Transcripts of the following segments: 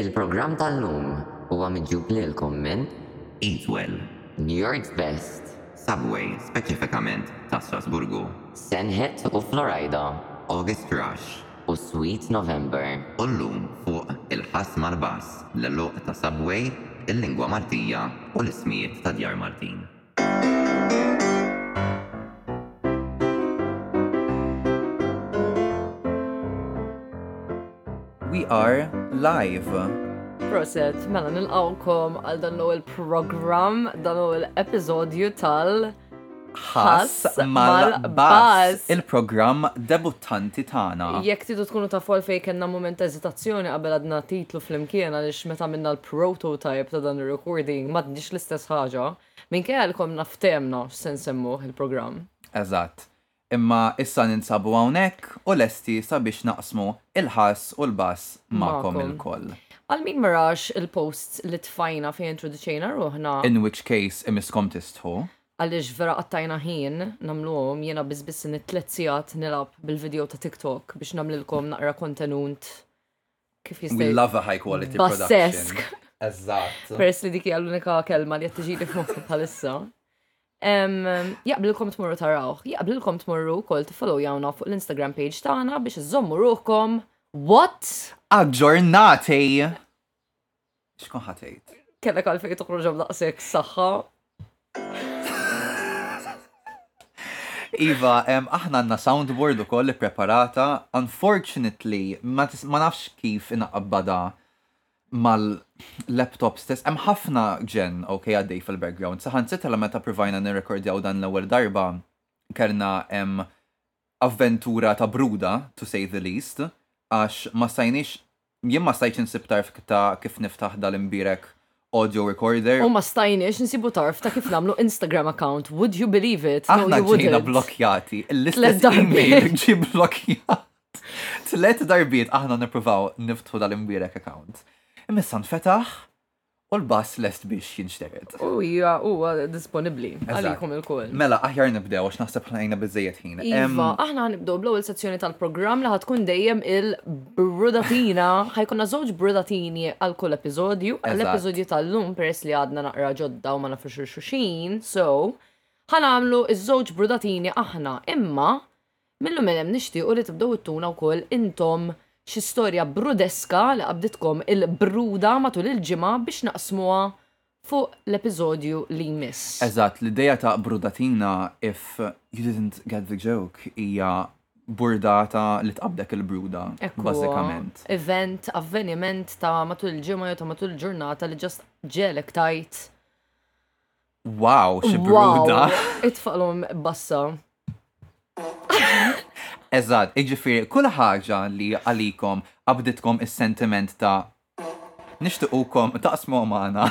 Il-programm tal-lum huwa miġjub lilkom minn. Eatwell. Njord Best. Subway, speċifikament ta' Strasburgu. Senhit u Florida. August Rush. U Sweet November. U llum fuq Il-Ħass mal-Bass, l-għeluq ta' Subway, il-lingwa Maltija u l-ismijiet ta' djar Maltin. We are live. Proset, mela nilqawkom għal dan l-ewwel programm, dan l-ewwel episodju tal Ħas mal-Bass, il-programm debuttanti tagħna. Jekk tidu tkunu ta' fol fejn kellna mument ta' eżitazzjoni qabel għadna titlu flimkien għaliex meta minna l-prototype ta' dan ir-recording ma l-istess ħaġa, minkejja li konna ftehemna x'se nsemmuh il-programm. Eżatt. Imma issa ninsabu hawnhekk u lesti sabiex naqsmu il-ħass u l-bass magħkom ilkoll. Għal min ma rax il-posts li tfajna fejn introduċejna ruħna. In which case imisskom tistħu. Għaliex vera qattajna ħin nagħmluhom, jiena biss biss inni tliet sigħat nilgħab bil-video ta' TikTok biex nagħmlilkom naqra kontenunt kif jista' We love a high quality production. Bassesk. Eżatt. Peress li dik hija l-unika kelma li qed tiġi li f'moħħi bħalissa. Jaqblilkom tmorru tarawh, jaqblilkom tmorru wkoll tiffollow jawna fuq l-Instagram page tagħna biex iżommu ruħkom what? Aġġornati! Xkun ħatejt? Kellek għalfejn toħroġ hemm daqshekk saħħa. Iva, aħna għandna soundboard ukoll ippreparata. Unfortunately, ma nafx kif inaqbada mal-laptop stess. Hemm ħafna ġen, ok, għaddej fil-background. Saħan sitra meta provajna nirrekordjaw dan l-ewwel darba kellna hemm avventura ta' bruda, to say the least, għax ma stajniex Jien ma stajtx insib tarf ta' kif niftaħ dal-imbierek audio recorder. U ma stajniex nsibu tarf ta' kif nagħmlu Instagram account, would you believe it? No you wouldn't. Aħna ġejna blokkjati, l-istess email ġie blokkjat. Tliet darbiet aħna nippruvaw niftħu dal-imbierek account. Imma issa nfetaħ. U l-bass lest biex jinxtered. U hija, huwa disponibbli għalikom ilkoll. Mela, aħjar nibdew għax naħseb ħlejna biżżejjed ħin. Iva, aħna ħa nibdew bl-ewwel sezzjoni tal-programm li ħa tkun dejjem il-brudatina. Ħa jkollna żewġ brudatini għal kull episodju. Għall-episodju tal-lum peress li għadna naqra ġodda u ma nafux il-xuxin, so ħa nagħmlu ż-żewġ brudatini aħna. Imma Mil-lum il-hemm nixtiequ li tibdew ittuna wkoll intom xi storja brudeska li qabditkom il-bruda matul il-ġimgħa biex naqsmuha fuq l-episodju li jmiss. Eżatt, l-idea ta' brudatina if you didn't get the joke hija burdata li tqabdek il-bruda Hekk huwa, bażikament. event, avveniment ta' matul il-ġimgħa jew ta' matul il-ġurnata li just ġegħlek tgħid Wow, xi bruda. Itfaqlhom bassa. Eżatt, iġifieri kull ħaġa li għalikom qabditkom is-sentiment ta' nixtiqukom taqsmu magħna.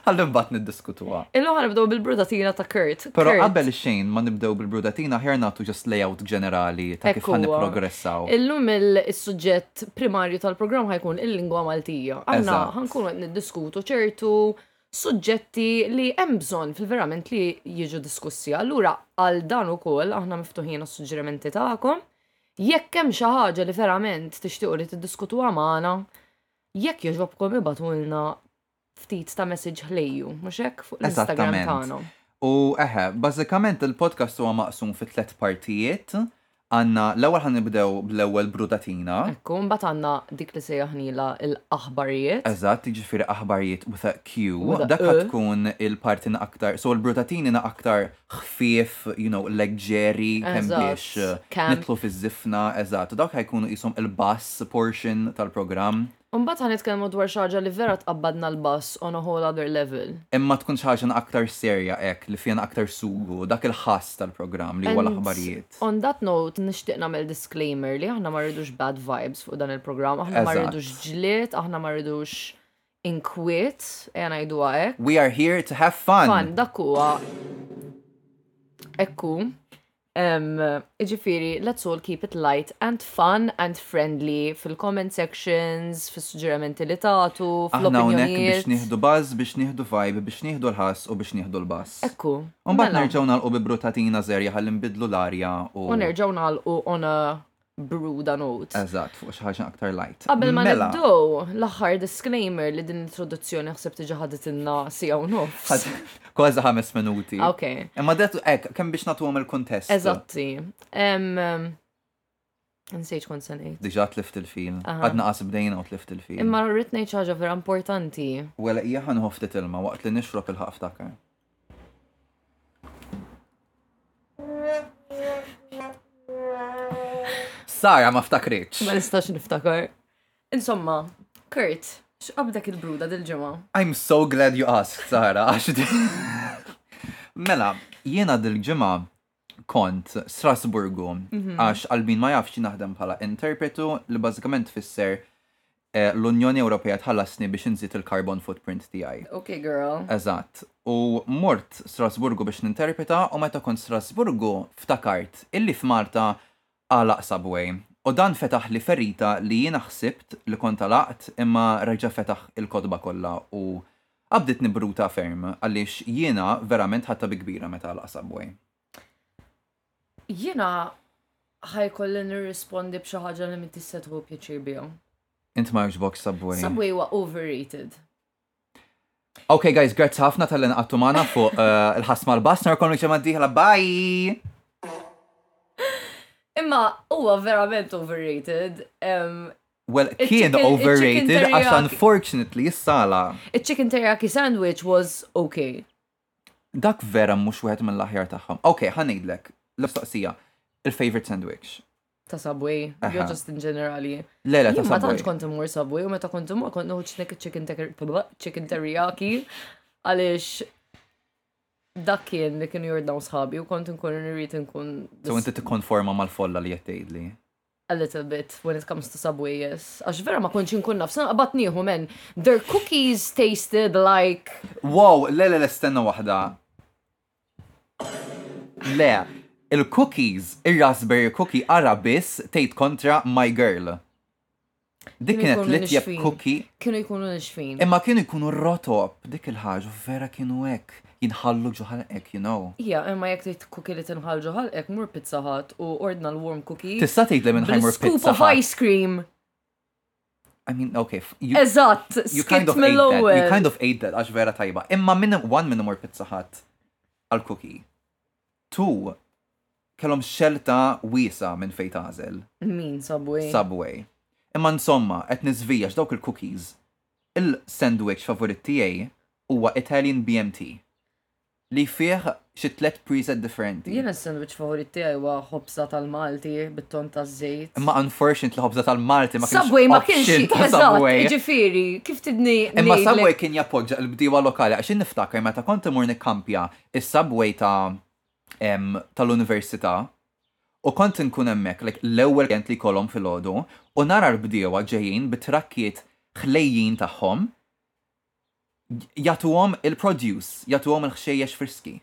Għallu mbagħad niddiskutuha. Illum ħanibdew bil-brudatina ta' Kurt. Però qabel xejn ma nibdew bil-brudatina ħer nagħtu ġast layout ġenerali ta' kif ħan progressaw. Illum il-suġġett primarju tal-programm ħajkun il-lingwa Maltija. Aħna ħankunu qed niddiskutu ċertu suġġetti li hemm bżonn fil-verament li jiġu diskussi. Allura għal dan ukoll aħna miftuħin għas-suġġerimenti tagħkom. Jekk hemm xi ħaġa li verament tixtiequ li tiddiskutuha magħna, jekk jogħġobkom ibatulna ftit ta' message ħlejju, mhux hekk fuq l-Instagram tagħna. U eħe, bażikament il-podcast huwa maqsum fi tliet partijiet. Għandna, l-ewwel ħa nibdew bl-ewwel brudatina. Ekku, imbagħad għandna dik li sejjaħnilha l-aħbarijiet. Eżatt, jiġifieri aħbarijiet with a Q. With a Dak ħa E. tkun il-parti na aktar, so l-brudatini na aktar ħfief, you know, leggeri, kemm Eżatt, biex camp. nidħlu fiż-żifna, eżatt. Dawk ħa jkunu qishom il-bass portion tal-programm. U mbagħad ħa nitkellmu dwar xi ħaġa li vera tqabbadna l-bass on a whole other level. Imma tkun xi ħaġa aktar serja hekk li fiha aktar sugu u dak il-ħass tal-programm li huwa l-aħbarijiet. And on that note nixtieq nagħmel disclaimer li aħna ma rridux bad vibes fuq dan il-programm, aħna ma rridux ġlied, aħna ma rridux inkwiet, ejja ngħiduha hekk. We are here to have fun! Fun, dak huwa. Hekk hu. Iġifiri, let's all keep it light and fun and friendly fil-comment sections, fil-suġġerimenti li tagħtu, fl-opinjonijiet. Aħna biex nieħdu buzz, biex nieħdu vibe, biex nieħdu l-ħass u biex nieħdu l-bass. Ekku. Mbagħad mela. nerġgħu nagħlqu bi brutatina żerja ħalli nbidlu l-arja u. U nerġgħu nagħlqu on a bruda note. Eżatt, fuq xi ħaġa aktar light. Qabel ma mela. nibdew, l-aħħar disclaimer li din l-introduzzjoni ħseb tiġi ħaditilna siegħu nofs. Kważi ħames minuti. Ok. Imma det hekk kemm biex nagħtuhom il-kuntest. Eżatti. Nsejt kont se ngħid. Diġà tlift il-fil. Għadna qas bdejna u tlift il-fil. Imma rrid ngħid ħaġa vera importanti. Wela hija ħanħu ftit ilma waqt li nixrob il-ħaftakar. Sara ma ftakritx. Ma nistax niftakar. Insomma, Kurt, x'qabdek il-bruda dil-ġimgħa? I'm so glad you asked, Sara, għax Mela, jiena dil-ġimgħa kont Strasburgu mhm. għax għalbin ma jafx naħdem bħala interpretu li bażikament fisser eh, l-Unjoni Ewropea tħallasni biex inżid il-carbon footprint tiegħi. Ok, girl. Eżatt. U mort Strasburgu biex ninterpreta u meta kont Strasburgu ftakart illi f'Malta qal Aqsabway, u dan fetaħli ferita li jiena ħsibt li kont għalaqt imma reġa' fetaħ il-kotba kollha u qabditni bruta ferm għaliex jiena verament ħadtha bi kbira meta għal Aqsabway. Jiena ħa jkolli nirrispondi b'xi ħaġa li m'intix se tieħu pjaċir biha. Int ma jogħġbokx Subway? Subway huwa overrated. Ok guys, grazzi ħafna tal-li naqattu maħna fuq eh, il-ħas mal-bas, narkom nġemma diħla, bye! Imma huwa verament overrated. Um, well, kien overrated għax unfortunately s-sala. Il-chicken teriyaki sandwich was okay. Dak vera mhux wieħed mill-aħjar tagħhom. Ok, ħa ngħidlek, l-mistoqsija, il-favourite sandwich. Ta' Subway, jew ġust in ġenerali. Le, le, ta' Subway. Ma tantx kont immur Subway u meta kont immur kont noħu ċnek chicken teriyaki għaliex dak kien li kien jordnaw sħabi u kont nkun nirrit nkun. So inti tikkonforma mal-folla li qed tgħidli. a little bit when it comes to Subway, yes. Għax vera ma konċ inkun naf, sanqa bat nieħu men, their cookies tasted like. Wow, le le le stenna waħda. Le, il-cookies, il-raspberry cookie ara biss tgħid kontra my girl. Dik kienet l-itjeb kuki. Kienu jkunu nixfin. Imma kienu jkunu rotob, dik il-ħaġa, vera kienu hekk, jinħallu ġuħalqek, you know. Ija, imma jekk trid kuki li tinħall ġuħalqek, mur pizza ħadd u ordna l-warm kuki. Tista' tgħid li minn ħajmur pizza. Scoop of ice cream. I mean, okay. Eżatt, you kind of ate that. You kind of ate that, għax vera tajba. Imma minn one minn mur pizza ħadd għal kuki. Two, kellhom xelta wiesgħa minn fejn tagħżel. Min, Subway? Subway. Imma insomma, qed niżvija x'dawk il-cookies. Il-sandwich favorit tiegħi huwa Italian BMT li fih xi tliet preset differenti. Jien is-sandwich favorit tiegħi huwa ħobża tal-Malti bit-tonn taż-żejt. Imma unfortunately ħobża tal-Malti ma kienx option ta' Subway. Subway ma kienx, eżatt, jiġifieri kif tridni ngħidlek. Imma Subway kien jappoġġa l-bdiewa lokali għax jien niftakar meta kont immur nikkampja is-subway ta' tal-università u kont inkun hemmhekk like l-ewwel klijent li jkollhom filgħodu u nara l-bdiewa ġejjin bit-trakkiet ħlejjin tagħhom jagħtuhom il-produce, jagħtuhom il-ħxejjex friski.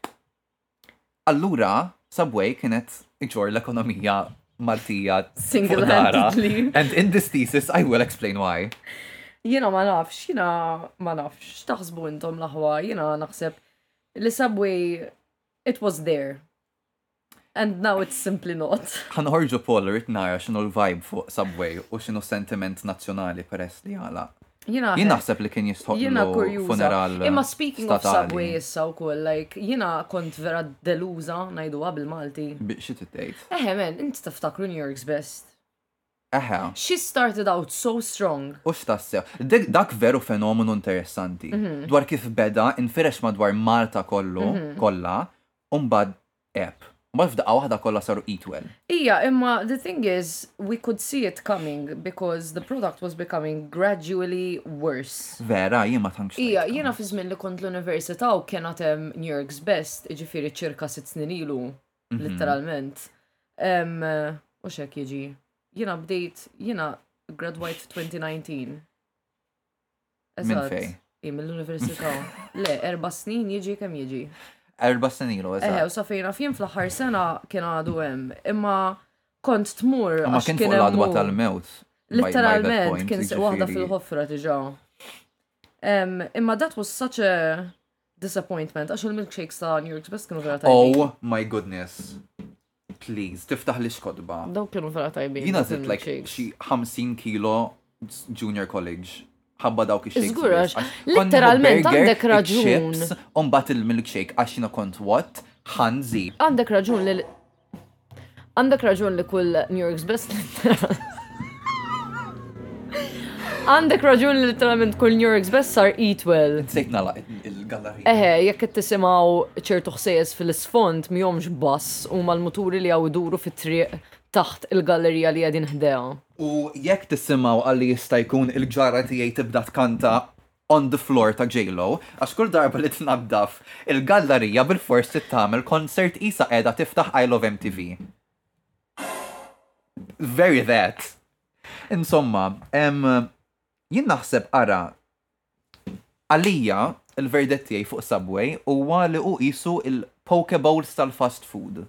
Allura Subway kienet iġor l-ekonomija Maltija single handedly. And in this thesis I will explain why. Jiena ma nafx, jiena ma nafx, x'taħsbu intom l-aħwa, jiena naħseb Li subway it was there and now it's simply not. Ħa noħorġu poll irrid nara x'inhu l-vibe fuq subway u x'inhu s-sentiment nazzjonali peress li għalaq. Jiena Jien naħseb li kien jistħoqqlu jiena kurjuża. funeral statali. Imma speaking of subway issa wkoll like jiena kont vera deluża ngħiduha bil-Malti. Bi xi trid tgħid? Eħe men, int tiftakru New York's Best? Eħe. She started out so strong. U stassew. Dak veru fenomenu interessanti. Dwar kif beda infirex madwar Malta kollu, kollha, u mbagħad għeb. U mbagħad f'daqqa waħda kollha saru eat well. Ija, imma the thing is, we could see it coming because the product was becoming gradually worse. Vera, jien ma tantx stajt. Ija, jiena fi żmien li kont l-università u kien għad hemm New York's Best, jiġifieri ċirka sitt snin ilu, Mhm. Literalment. Em, eh, U xek jiġi. Jina bdejt, jina graduate f'2019. Minn fej? I mill-università. Le, erba snin jiġi kemm jiġi. Erba snin ilu, Eħe, eżatt. u sa fejna fien fl-aħħar sena kien għadu hemm. Imma kont tmur. Ma għax kien fuq hemm l-adwa hu. tal-mewt. by- by that Literalment point, kien se waħda jiġifieri- fil-ħofra diġà. Em, Imma dat was such a Disappointment, għax il-milkshakes ta' New York's Best kienu vera tajbin. Oh my goodness. Please, tiftaħ li xkodba. Dawk kienu vera tajbin. Jina zitt like xi 50 kilo junior college. Ħabba dawk ix-shakes. Zgurax, literalment għandek raġun. Umbat il-milkshake għax jina kont what? Ħanzi. Għandek raġun li Għandek raġun li kull New York's best Għandek raġun li literalment kull New York's best sar eat well. Sejt nala il-gallerija. Eħe, jekk qed tisimgħu ċertu ħsejjes fil-isfond mihomx bass huma l-muturi li għaw iduru fit-triq taħt il-gallerija li qegħdin ħdeha. U jekk tisimgħu għalli jista' jkun il-ġara tiegħi tibda tkanta on the floor ta' J-Lo għax kull darba li tnaddaf il-gallarija bilfors trid tagħmel concert qisha qiegħda tiftaħ I love MTV. Very that. Insomma, jien naħseb ara għalija il-verdett tiegħi fuq Subway huwa li hu qisu il-pokeballs tal-fast food.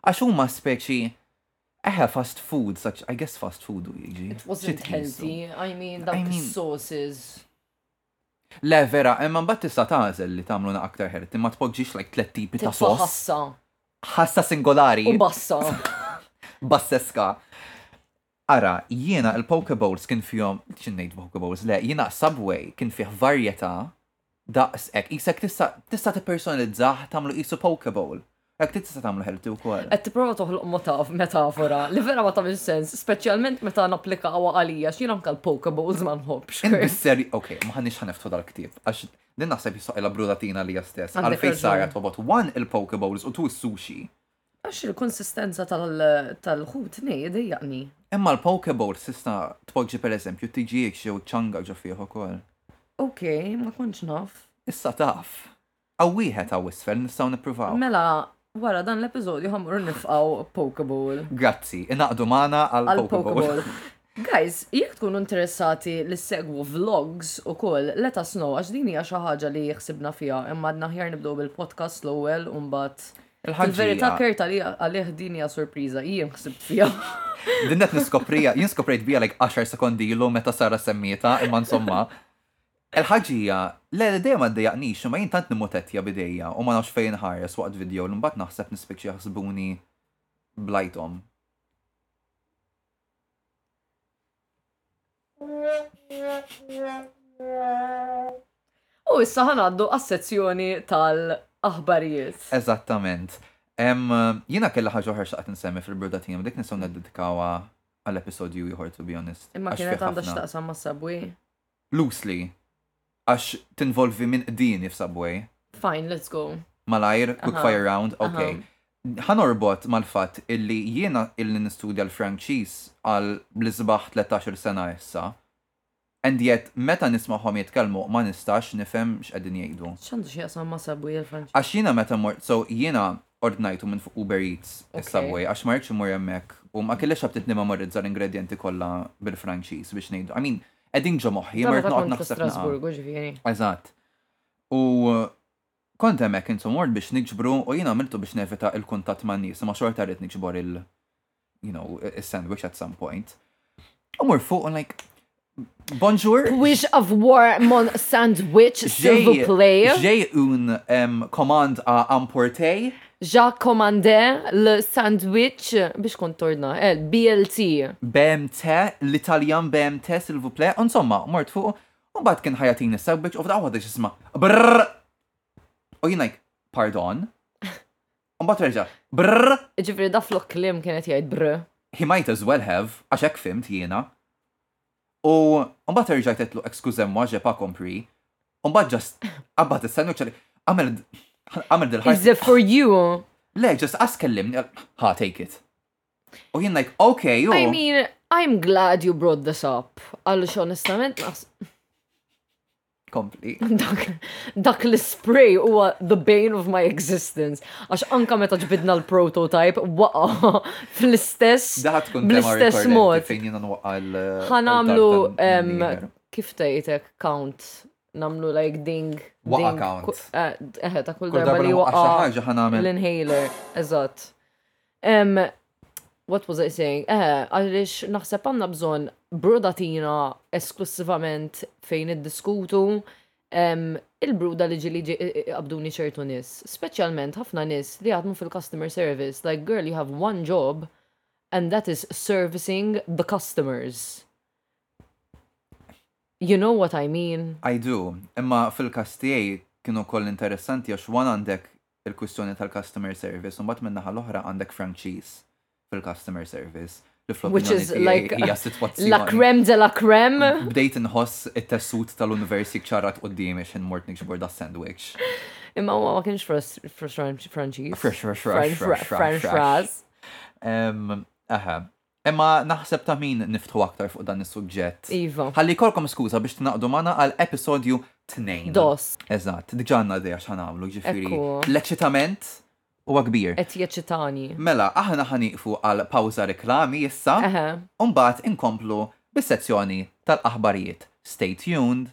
Għax huma speċi Eħe fast food, such, I guess fast food u jiġi. It wasn't healthy, I mean dawk is-sauces. Le vera, imma mbagħad tista' tagħżel li tagħmluna aktar healthy, ma tpoġġix like tliet tipi ta' sos. Ħassa. Ħassa singolari. U bassa. Basseska. Ara, jiena il-poke bowls kien fihom, x'innejt poke bowls, le, jiena subway kien fih varjetà Daqs hekk, qisek tista' tista' tippersonalizzah tagħmlu qisu pokeball. Hekk trid tista' tagħmlu healthy wkoll. Qed tipprova toħloq motaf, metafora, li vera ma tagħmilx sens, speċjalment meta napplikawha għalija x'jien anke l-pokeballs ma nħobbx. Int bis-serj ok, m'aħniex ħa niftħu dal-ktieb, għax din naħseb jistħoqqilha brudatina għalija stess, għalfejn Sarah tobgħod one il-pokeballs u two is-sushi. Għax il-konsistenza tal-ħut ngħid iddejjaqni. Imma l-pokeball tista' tpoġġi pereżempju t-tiġieġ jew iċ-ċanga ġo fih ukoll. Ok, ma kontx naf. Issa taf. Hawn wieħed hawn isfel, nistgħu nippruvaw. Mela, wara dan l-episodju ħa mmorru nifqgħu pokeball. Grazzi, ingħaqdu magħna għall-pokeball. Guys, jekk tkunu interessati li ssegwu vlogs ukoll, let us know għax din hija xi ħaġa li ħsibna fiha imma għadna aħjar nibdew bil-podcast l-ewwel u mbagħad. Il-verità kert għalih din hija sorpriża, jien ħsibt fiha. Din qed niskoprija, jien skoprejt biha like 10 sekondi ilu meta Sara semmieta, imma insomma. Il-ħaġija, le l-idea ma ddejjaqnix, imma jien tant nimmutettja b'idejja u ma nafx fejn inħares waqt video li mbagħad naħseb nispiċċa jaħsbuni blajthom. U issa ħanaddu għas-sezzjoni tal-aħbarijiet. Eżattament. Jiena kellha ħaġa oħra xaqt nsemmi fil-bruda tiegħi, dik nistgħu neddedikawha għall-episodju ieħor to be honest. Imma kienet għandha x'taqsam ma' sabwi. Loosely. Għax tinvolvi minn qdieni f'Subway. Fine, let's go. Malajr, quick fire round, ok. Ħa norbot mal-fatt illi jiena ilni nistudja l-Franċiż għal bl-isbaħ tlettax-il sena issa. And yet meta nismagħhom jitkellmu ma nistax nifhem x'qegħdin jgħidu. X'għandu x'jaqsam ma' Subway il-Franċiż? Għax jiena meta mort, so jiena ordnajtu minn fuq Uber Eats is-Subway għax ma ridtx immur hemmhekk u ma kellix ħabtitni memoriżża l-ingredjenti kollha bil-Franċiż biex ngħidu. I mean, Qegħdin ġo moħħi, Inta ma meta tqgħodx kont fi naħseb naqra. Strasburgu, ġifieri. Eżatt. U kont hemmhekk int u mort biex niġbru u jien għamiltu biex nevita il-kuntatt man-nies imma xorta rrid niġbor il you know, is-sandwich at some point. U mur fuq u like Bonjour. Wish of war mon sandwich, s'il vous plaît. J'ai une um, commande à emporter. Jacques commandè le sandwich biex contorna el BLT. BMT, l-Italjan BMT s'il vous plaît, u insomma, mort fuqu, u mbagħad kien ħa jagħtini s-sandwich u f'daqqa waħda x'isma' brrrr! U jiena like, pardon? U mbagħad reġa' brrrr! Jiġifieri da flok kliem kien qed jgħid brr. He might as well have, għax hekk fhimt jiena. U mbagħad erġa' jtetlu excusez moi, j'ai pas compris. U mbagħad just qabad is-sandwich għalik. Għamel għamel dil Is it for you? Le, just qas kellimni, ha, take it. U jien like, okay, u. I mean, I'm glad you brought this up. Għaliex onestament naħseb. Kompli. Dak, dak l-spray huwa the bane of my existence. Għax anka meta ġbidna l-prototype waqa fl-istess. Daħat tkun bl-istess mod. Fejn jina nwaqqa l- Ħanamlu kif tgħidek count namlu like ding. Waqa count. Eh, eh, ta' kull darba li waqa. Xi ħaġa ħanamel. L-inhaler, eżatt. Um, what was I saying? Eh, għalix naħseb għanna bżon brudatina esklusivament fejn id-diskutu um, il-bruda li ġili għabduni ċertu nis, specialment ħafna nis li għadmu fil-customer service, like girl you have one job and that is servicing the customers. You know what I mean? I do, imma fil-kastijaj kienu koll interessanti għax wan għandek il-kwistjoni tal-customer service u mbagħad min-naħa l-oħra għandek franċiż fil-customer service li fl-opinjoni tiegħi hija sitwazzjoni. La crème de la crème. Bdejt inħoss it-tessut tal-univers jikċarrat quddiemi x'in mort niġbor da sandwich. Imma huwa ma kienx franċiż. Franċiż. Franċiż. Franċiż. Aha. Imma naħseb ta' min niftħu aktar fuq dan is-suġġett. Iva. Ħalli jkollkom skuża biex tingħaqdu magħna għal episodju tnejn. Dos. Eżatt, diġà għandna idea x'ħa nagħmlu, jiġifieri Ekku. l-eċċitament huwa kbir. Qed jeċċitani. Mela, aħna ħa nieqfu għal pawża riklami issa, Eħe. u mbagħad inkomplu bis-sezzjoni tal-aħbarijiet. Stay tuned!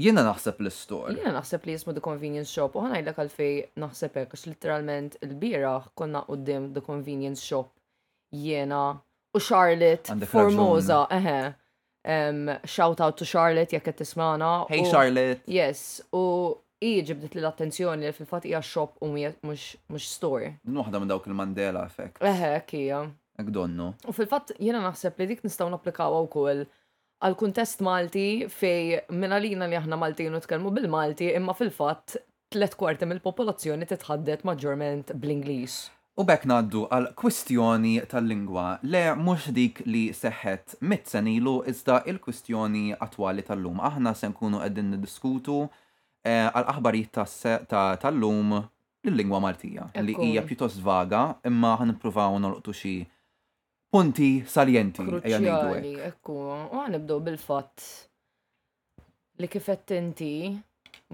Jiena naħseb l-istor. Jiena naħseb li jismu The Convenience Shop u ħanajdlek għalfej naħseb hekk għax litteralment il-bieraħ konna quddiem The Convenience Shop jiena u Charlotte Formosa, eħe. Um, shout out to Charlotte jekk qed tismana. Hey u, Charlotte. Yes, u i ġibdet li l-attenzjoni li fil-fatt hija shop u mhux store. Nuħda minn dawk il-Mandela effect. Eħe, kija. Ek donnu. U fil-fatt jiena naħseb li dik nistgħu napplikawha wkoll għall-kuntest Malti fejn minn għalina li aħna Maltin u nitkellmu bil-Malti imma fil-fatt tliet kwarti mill-popolazzjoni titħaddet maġġorment bl-Ingliż. U b'hekk ngħaddu għall-kwistjoni tal-lingwa, le mhux dik li seħħet mitt sena ilu iżda l-kwistjoni attwali tal-lum. Aħna se nkunu qegħdin niddiskutu għall-aħbarijiet tal-lum l-lingwa Maltija li hija pjuttost vaga imma ħa nippruvaw nolqtu xi punti saljenti, ejja ngħidu hekk. Kruċjali, hekk huwa. U ħa nibdew bil-fatt li kif qed inti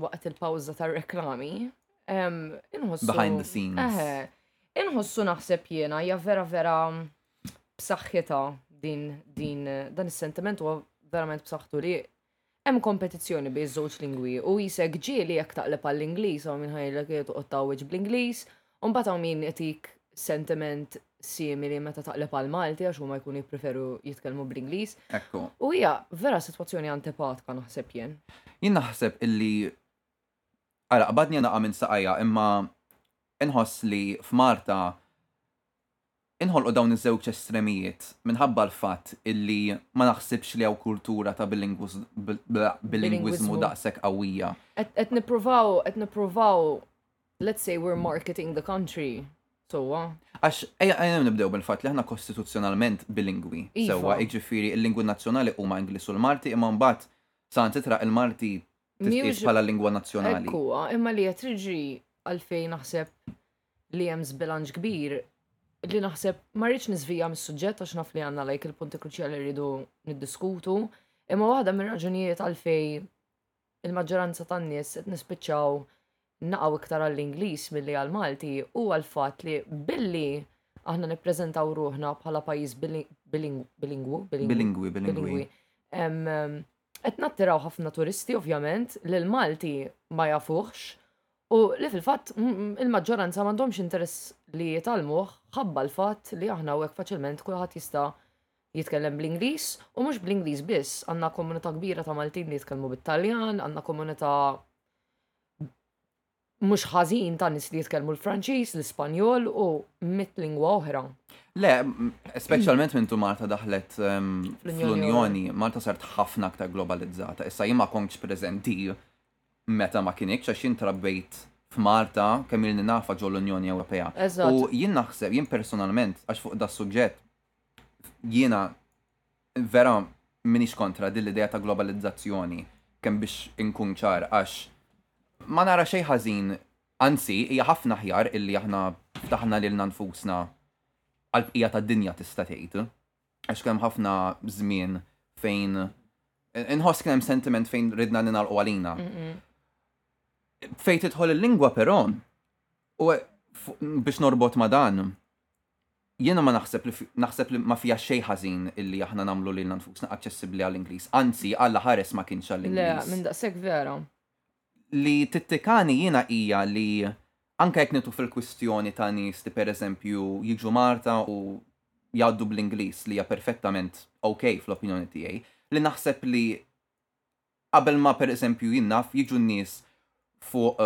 waqt il-pawża tar-reklami, em, inħossu. Behind the scenes. Eħe, inħossu naħseb jiena hija vera vera b'saħħitha din din dan is-sentiment huwa verament b'saħħtu li Hemm kompetizzjoni bejn iż-żewġ lingwi u qisek ġieli jekk taqleb għall-Ingliż hawn min ħa jgħidlek qiegħed toqgħod tgħawweġ bl-Ingliż u mbagħad hawn min jagħtik sentiment simili meta taqleb għall-Malti għax huma jkunu jippreferu jitkellmu bl-Ingliż. Hekk hu. U hija vera sitwazzjoni antipatka naħseb jien. Jien naħseb illi ara qbadni naqa' minn saqajja imma inħoss li f'Malta Inħolqu dawn iż-żewġ estremijiet minħabba l-fatt illi ma naħsibx li hawn kultura ta' bilingwiżmu daqshekk qawwija. Qed nippruvaw, qed nippruvaw, let's say we're marketing the country sewwa. Għax ejja nibdew bil-fatt li aħna kostituzzjonalment bilingwi sewwa, jiġifieri l-lingwi nazzjonali huma Ingliż u l-Malti imma mbagħad saħansitra il-Malti titqies bħala lingwa nazzjonali. Hekk huwa, imma li qed jiġri għalfejn naħseb li hemm żbilanċ kbir li naħseb ma rridx niżvija mis-suġġett għax naf li għandna lajk il-punti kruċjali rridu niddiskutu, imma waħda mir-raġunijiet għalfej il-maġġoranza tan-nies qed nispiċċaw naqgħu iktar għall-Ingliż milli għall-Malti huwa l-fatt li billi aħna nippreżentaw ruħna bħala pajjiż bilingwu, bilingwi, bilingwi, Qed nattiraw ħafna turisti ovvjament li l-Malti ma jafuhx u li fil-fatt il-maġġoranza m'għandhomx interess li jitgħallmuh ħabba l-fatt li aħna hawnhekk faċilment kulħadd jista' jitkellem bl-Ingliż u mhux bl-Ingliż biss, għandna komunità kbira ta' Maltin li jitkellmu bit-Taljan, għandna komunità Mhux ħażin ta' nies li jitkellmu l-Franċiż, l-Ispanjol u mitt lingwa oħra. Le, speċjalment minn tu Malta daħlet ehm, fl-Unjoni, Malta sart ħafna aktar globalizzata. Issa jien ma kontx preżenti meta ma kienikx għax jien trabbejt f'Malta kemm ilni nafa ġol unjoni Ewropea. U jien naħseb, jien personalment, għax fuq da suġġett jiena Vera m'iniex kontra din l-idea ta' globalizzazzjoni, kemm biex inkun ċar, għax ma nara xejn ħażin, anzi hija ħafna aħjar illi aħna ftaħna lilna nfusna għall-bqija tad-dinja tista' tgħid. Għax kien hemm ħafna żmien fejn inħoss kien hemm sentiment fejn ridna ningħalqu għalina. Fejn tidħol il-lingwa però, u biex norbot ma' dan, Jiena ma naħseb li, naħseb li ma fiha xejn ħażin illi aħna nagħmlu lilna nfusna aċċessibbli għall-Ingliż. Anzi, Alla ħares ma kienx għall-Ingliż. Le, minn daqshekk vera. Li tittikani jiena hija li anke jekk nidħlu fil-kwistjoni ta' nies li pereżempju jiġu Malta u jgħaddu bl-Ingliż li hija perfettament ok fl-opinjoni tiegħi, li naħseb li Qabel ma pereżempju jien naf jiġu n-nies fuq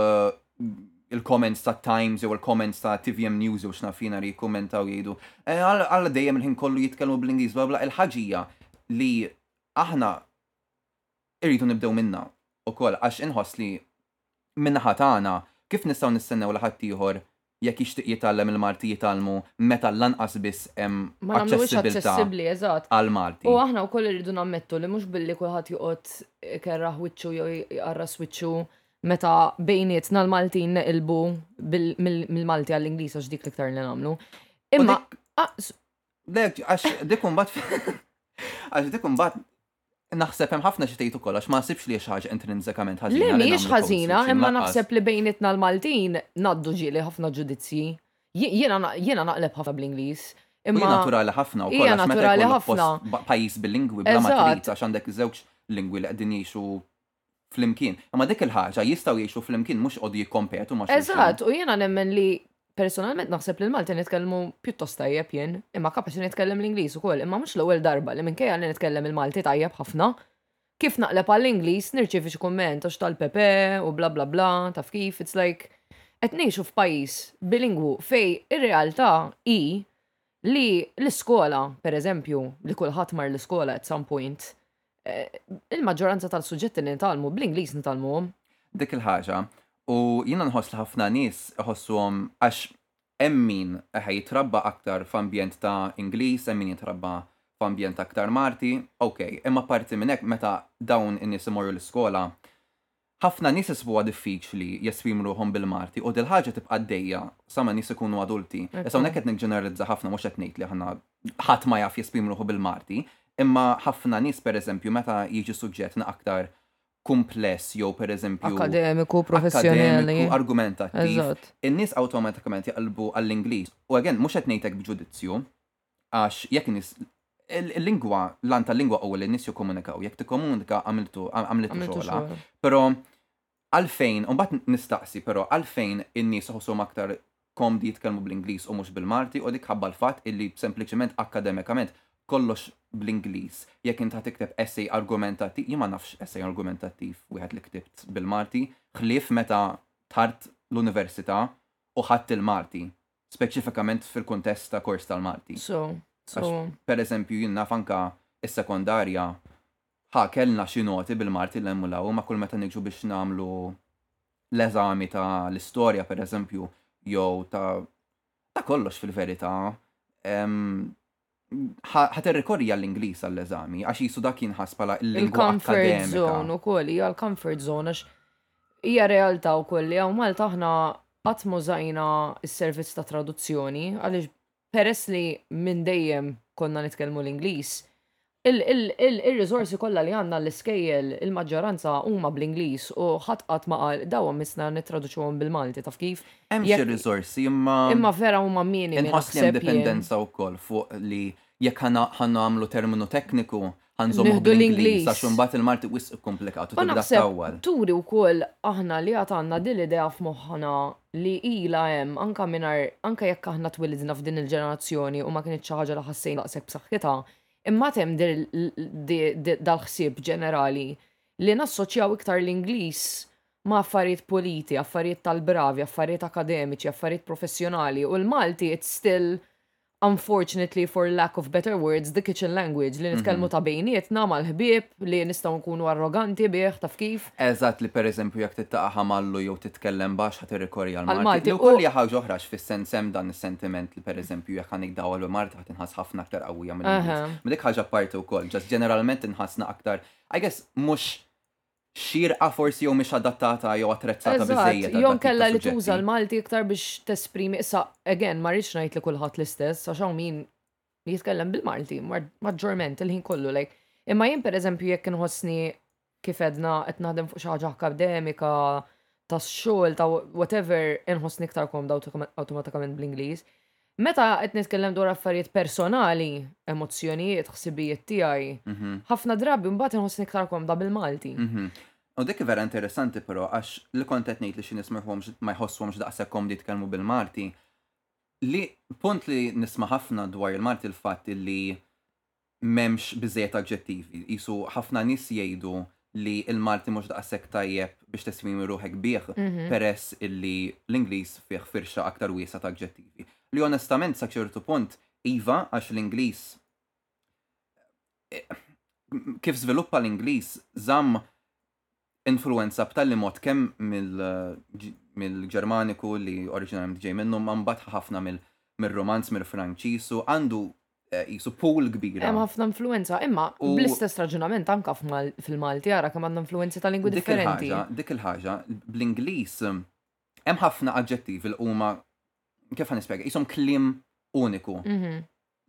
il-comments tat-Times jew il-comments ta' tvm News jew x'naf jiena li jikkummentaw jgħidu, Alla dejjem il-ħin kollu jitkellmu bl-Ingliż bla bla, il-ħaġa hija li aħna rridu nibdew minnha wkoll għax inħoss li min-naħa tagħna kif nistgħu nistennew li ħaddieħor Jekk jixtieq jitgħallem il-Malti jitgħallmu meta lanqas biss hemm Ma nagħmluhiex aċċessibilità aċċessibbli, eżatt. għall-Malti. U aħna wkoll irridu nammettu li mhux billi kulħadd joqgħod ikerrah wiċċu jew jqarras wiċċu meta bejnietna l-Maltin neqilbu bil- mill- mill-Malti għall-Ingliż għax dik l-iktar li nagħmlu. Imma dik- ah, s- Le, għax dik imbagħad għax dik imbagħad Naħseb hemm ħafna xi tgħid ukoll għax ma nsibx li hija xi ħaġa intrinżekament ħażina. Le mhijiex ħażina, imma naħseb li bejnietna l-Maltin ngħaddu ġieli ħafna ġudizzji. Jiena naqleb ħafna bl-Ingliż. Imma naturali ħafna u kollha naturali ħafna. Pajjiż bilingwi bla ma trid għax għandek żewġ lingwi li qegħdin jgħixu flimkien. Imma dik il-ħaġa jistgħu jgħixu flimkien mhux jqogħdu jikkompetu ma' xulxin. Eżatt, u jiena nemmen li personalment naħseb li l-Malti nitkellmu pjuttost tajjeb jien, imma kapaċi nitkellem l-Ingliż ukoll, imma mhux l-ewwel darba li minkejja li nitkellem il-Malti tajjeb ħafna, kif naqleb għall-Ingliż nirċievi xi kumment għax tal-Pepe u bla bla bla, taf kif, it's like qed ngħixu f'pajjiż bilingwu fejn ir-realtà hi li l-iskola, pereżempju, li kulħadd mar l-iskola at some point, Eh, il-maġġoranza tal-suġġetti li nitalmu bl-Ingliż nitalmuhom. Dik il-ħaġa. U jiena nħoss li ħafna nies iħossuhom għax hemm min eħe jitrabba aktar f'ambjent ta' Ingliż, hemm min jitrabba f'ambjent aktar Marti, ok, imma parti minn hekk meta dawn in-nies imorru l-iskola, Ħafna nies isibuha diffiċli jesprimu ruħhom bil-Malti u dil-ħaġa tibqa' għaddejja sa ma' nies ikunu adulti. Issa hawnhekk qed niġġeneralizza ħafna mhux qed ngħid li aħna ħadd ma jaf jesprimi ruħu bil-Malti, imma ħafna nies pereżempju meta jiġi suġġett na aktar kumpless jew pereżempju Akademiku, professjonali. akademiku, argumentattiv, Eżatt. in-nies awtomatikament jaqlbu għall-Ingliż. U again, mhux qed ngħid hekk b'ġudizzju, Għax jekk in-nies il-lingwa, l-għan tal-lingwa huwa li n-nies jikkomunikaw, jekk tikkomunika għamiltu għamlitu xogħla. Però għalfejn, u mbagħad nistaqsi però għalfejn in-nies iħossuhom aktar komdi jitkellmu bl-Ingliż u mhux bil-Malti u dik ħabba l-fatt illi sempliċiment akkademikament kollox bl-Ingliż. Jekk int ħatikteb essay argumentattiv, jien ma nafx essay argumentattiv wieħed li ktibt bil-Malti, ħlief meta tard l-università u ħadt il-Malti. speċifikament fil-kuntest ta' kors tal-Malti. So, so. Per eżempju, jien naf anka is-sekondarja, ħa kellna xi noti bil-Malti l-hemm u l-hawn, imma kull meta niġu biex nagħmlu l-eżami ta' l-istorja, per eżempju, jew ta' ta' kollox fil-verità, ħa tirrikorri għall-Ingliż għall-eżami għax qisu dak jinħass bħala l-lingwa akademika. Il-comfort zone ukoll hija l-comfort zone għax hija realtà wkoll li hawn Malta aħna qatt mużajna s-servizz ta' traduzzjoni għaliex peress li minn dejjem konna nitkellmu l-Ingliż, Ir-riżorsi kollha li għandna għall-iskejjel, il-maġġoranza huma bl-Ingliż u ħadd qatt ma qal, dawhom missna nittraduċuhom bil-Malti, taf kif? Hemm xi riżorsi imma. Imma vera huma minimi naħseb jien. Inħoss li hemm dipendenza wkoll fuq li jekk ħa nagħmlu terminu tekniku ħa nżommuh bl-Ingliż għax imbagħad il-Malti wisq ikkumplikat u tibda ttawwal. U naħseb turi wkoll aħna li għad għandna din l-idea f'moħħna li ilha hemm anke mingħajr anke jekk aħna twilidna f'din il-ġenerazzjoni u ma kinitx xi ħaġa li ħassejna daqshekk b'saħħitha, Imbagħad hemm dal-ħsieb ġenerali li nassoċjaw iktar l-Ingliż ma' affarijiet puliti, affarijiet tal-bravi, affarijiet akademiċi, affarijiet professjonali u l-Malti it's still unfortunately for lack of better words the kitchen language li nitkellmu ta' bejnietna mal-ħbieb, li nistgħu nkunu arroganti bih, taf kif? Eżatt li pereżempju jekk tittaqa' ħamallu jew titkellem baxx ħa tirrikorri għall-Malti. Li wkoll hija ħaġa oħra għax fis-sens hemm dan is-sentiment li pereżempju jekk ħa nikda għal Malti ħa tinħass ħafna aktar qawwija mill-Ingliż. Ma dik ħaġa apparti wkoll, just ġeneralment inħassna aktar, I guess, mhux xierqa forsi jew mhix adattata jew attrezzata biżżejjed għal dak it-tip ta' suġġetti. Eżatt, jew inkella li tuża l-Malti aktar biex tesprimi, issa again ma rridx ngħid li kulħadd l-istess għax hawn min jitkellem bil-Malti, maġġorment il-ħin kollu lejk. Imma jien pereżempju jekk inħossni kif edna qed naħdem fuq xi ħaġa akademika, ta' xogħol ta' whatever inħossni iktar komda awtomatikament bl-Ingliż. Meta qed nitkellem dwar affarijiet personali, emozzjonijiet, ħsibijiet tiegħi, mhm. ħafna drabi mbagħad inħossni iktar komda bil-Malti. Mhm. U dik vera interessanti però għax li kont qed ngħid li xi nies ma jħosswhomx daqshekk komdi jitkellmu bil-Malti, Li punt li nisma' ħafna dwar il-Malti l-fatt li m'hemmx biżżejjed aġġettivi. Qisu ħafna nies jgħidu li l-Malti mhux daqshekk tajjeb biex tesprimi ruħek bih peress illi l-Ingliż fih firxa aktar wiesgħa ta' aġġettivi. Li onestament sa ċertu punt iva għax l-Ingliż kif żviluppa l-Ingliż żamm influwenza b'tali mod kemm mill-Ġermaniku li oriġinarjament ġej minnu imma mbagħad ħa ħafna mir-Rumanz, mill-Franċiż u għandu qisu pool kbira. Hemm ħafna influwenza imma bl-istess raġunament anke fil-Malti ara kemm għandna influwenzi ta' lingwi differenti. Dik il-ħaġa, bl-Ingliż hemm ħafna aġġettivi li huma kif ħa nispjega, qishom kliem uniku.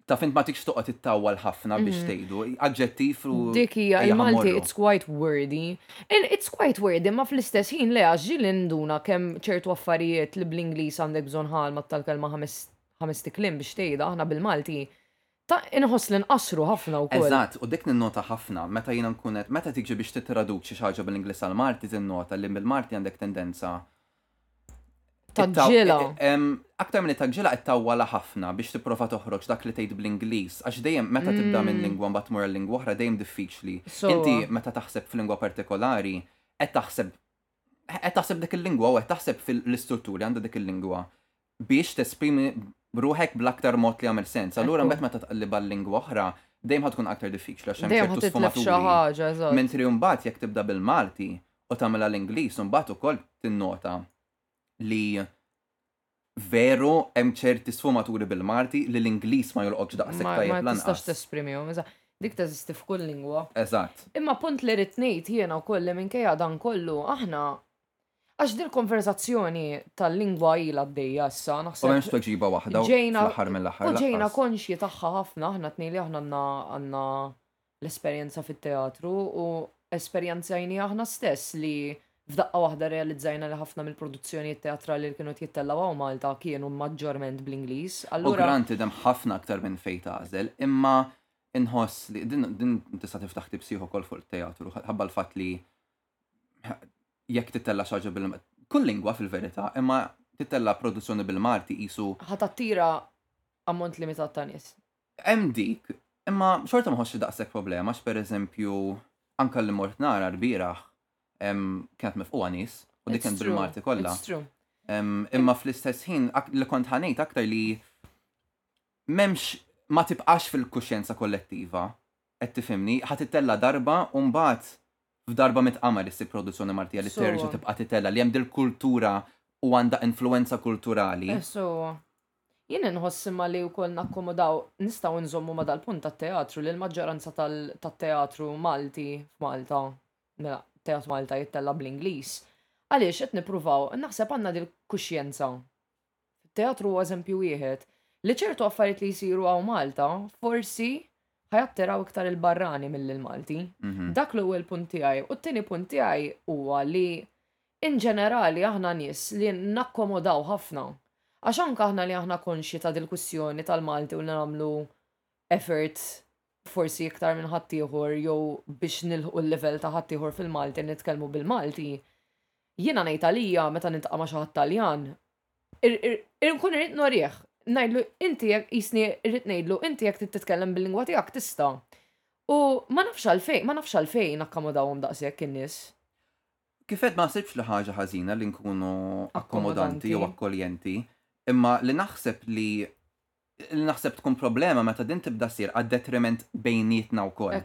Taf int ma tridx toqgħod ittawwal ħafna biex tgħidu, aġġettiv u. Dik hija il-Malti it's quite wordy. It's quite wordy imma fl-istess ħin le għax ġieli ninduna kemm ċertu affarijiet li bl-Ingliż għandek bżonn ħalma tal-kelma ħames ħamest kliem biex tgħidha, aħna bil-Malti ta' inħoss li nqassru ħafna wkoll. Eżatt, u dik ninnota ħafna meta jiena nkun qed meta tiġi biex tittraduċi xi ħaġa bl-Ingliż għall-Malti tinnota li bil-Malti għandek tendenza Taġġila. E, e, aktar minn taġġila qed tawwala ħafna biex tipprova toħroġ dak li tgħid bl-Ingliż għax dejjem meta tibda minn mm. lingwa mbagħad mur lingwa oħra dejjem diffiċli. Inti meta taħseb f'lingwa partikolari qed taħseb qed taħseb dik il-lingwa u qed taħseb fil-istrutturi għandha dik il-lingwa. biex tesprimi ruħek bl-aktar mod li jagħmel sens. Allura mbagħad meta tqallib għal lingwa oħra, dejjem ħad tkun aktar diffiċli għax hemm ċertu sfumaturi. Mentri mbagħad jekk tibda bil-Malti u tagħmilha l-Ingliż, mbagħad ukoll tinnota li veru hemm ċerti sfumaturi bil-Malti li l-Ingliż ma jolqodx daqshekk tajjeb lanqas. Ma tistax tesprimihom, eżatt. Dik teżisti f'kull lingwa. Eżatt. Imma punt li rrid ngħid jiena wkoll li minkejja dan kollu aħna Għax din il-konverżazzjoni tal-lingwa ilha għaddejja issa, naħseb. U m'hemmx tweġiba waħda fl-aħħar mill-aħħar. U ġejna konxji tagħha ħafna aħna tnejn li aħna għandna l-esperjenza fit-teatru u esperjenzajni aħna stess li f'daqqa waħda realizzajna li ħafna mill-produzzjonijiet teatrali li kienu jittellaw hawn Malta kienu maġġorment bl-Ingliż. U granti dem ħafna aktar minn fejn tażel, imma inħoss li din tista' tiftaħ tibsieħ ukoll fuq it-teatru ħabba l-fatt li jekk titella xi ħaġa bil kull lingwa fil-verità, imma titella produzzjoni bil-Malti qisu. Ħadd attira ammont limitat ta' nies. Hemm dik, imma xorta ma ħossx daqshekk problema għax pereżempju anke li mort nara rbieraħ kienet mifquha nies u dik kien bil-Malti kollha. Imma fl-istess ħin li kont ħanejt aktar li memx ma tibqax fil-kuxjenza kollettiva Qed tifhimni? Ħa titella' darba u mbagħad f'darba mitqama li ssir produzzjoni Maltija li terġa' tibqa' titella', li hemm dil-kultura u għandha influwenza kulturali. Sewa. Jien inħoss imma li wkoll nakkomodaw, nistgħu nżommu ma' dal-punt tat-teatru li l-maġġoranza tat-teatru Malti f'Malta, mela t-teatru Malta jittella' bl-Ingliż, għaliex qed nippruvaw, naħseb għandna dil-kuxjenza. Teatru huwa eżempju wieħed li ċertu affarijiet li jsiru hawn Malta forsi ħajattiraw iktar il-barrani mill-Malti. Mhm. Dak l-ewwel punt tiegħi u t-tieni punt tiegħi huwa li in ġenerali aħna nies li nakkomodaw ħafna. Għax anke aħna li aħna konxi ta' dil-kwistjoni tal-Malti u li nagħmlu effort forsi iktar minn ħaddieħor jew biex nilħu l-level ta' ħaddieħor fil-Malti nitkellmu bil-Malti, jiena ngħid għalija meta nitqa' ma' xi ħadd Taljan, inkun irrid norih, ngħidlu inti jekk qisni rrid ngħidlu inti jekk trid titkellem bil-lingwa tiegħek tista'. U ma nafx għalfejn, ma nafx għalfejn nakkamodawhom daqshekk in-nies. Kif għedt ma naħsibx li ħaġa ħażina li nkunu akkomodanti jew akkoljenti, imma li naħseb li li naħseb tkun problema meta din tibda ssir għad-detriment bejnietna wkoll.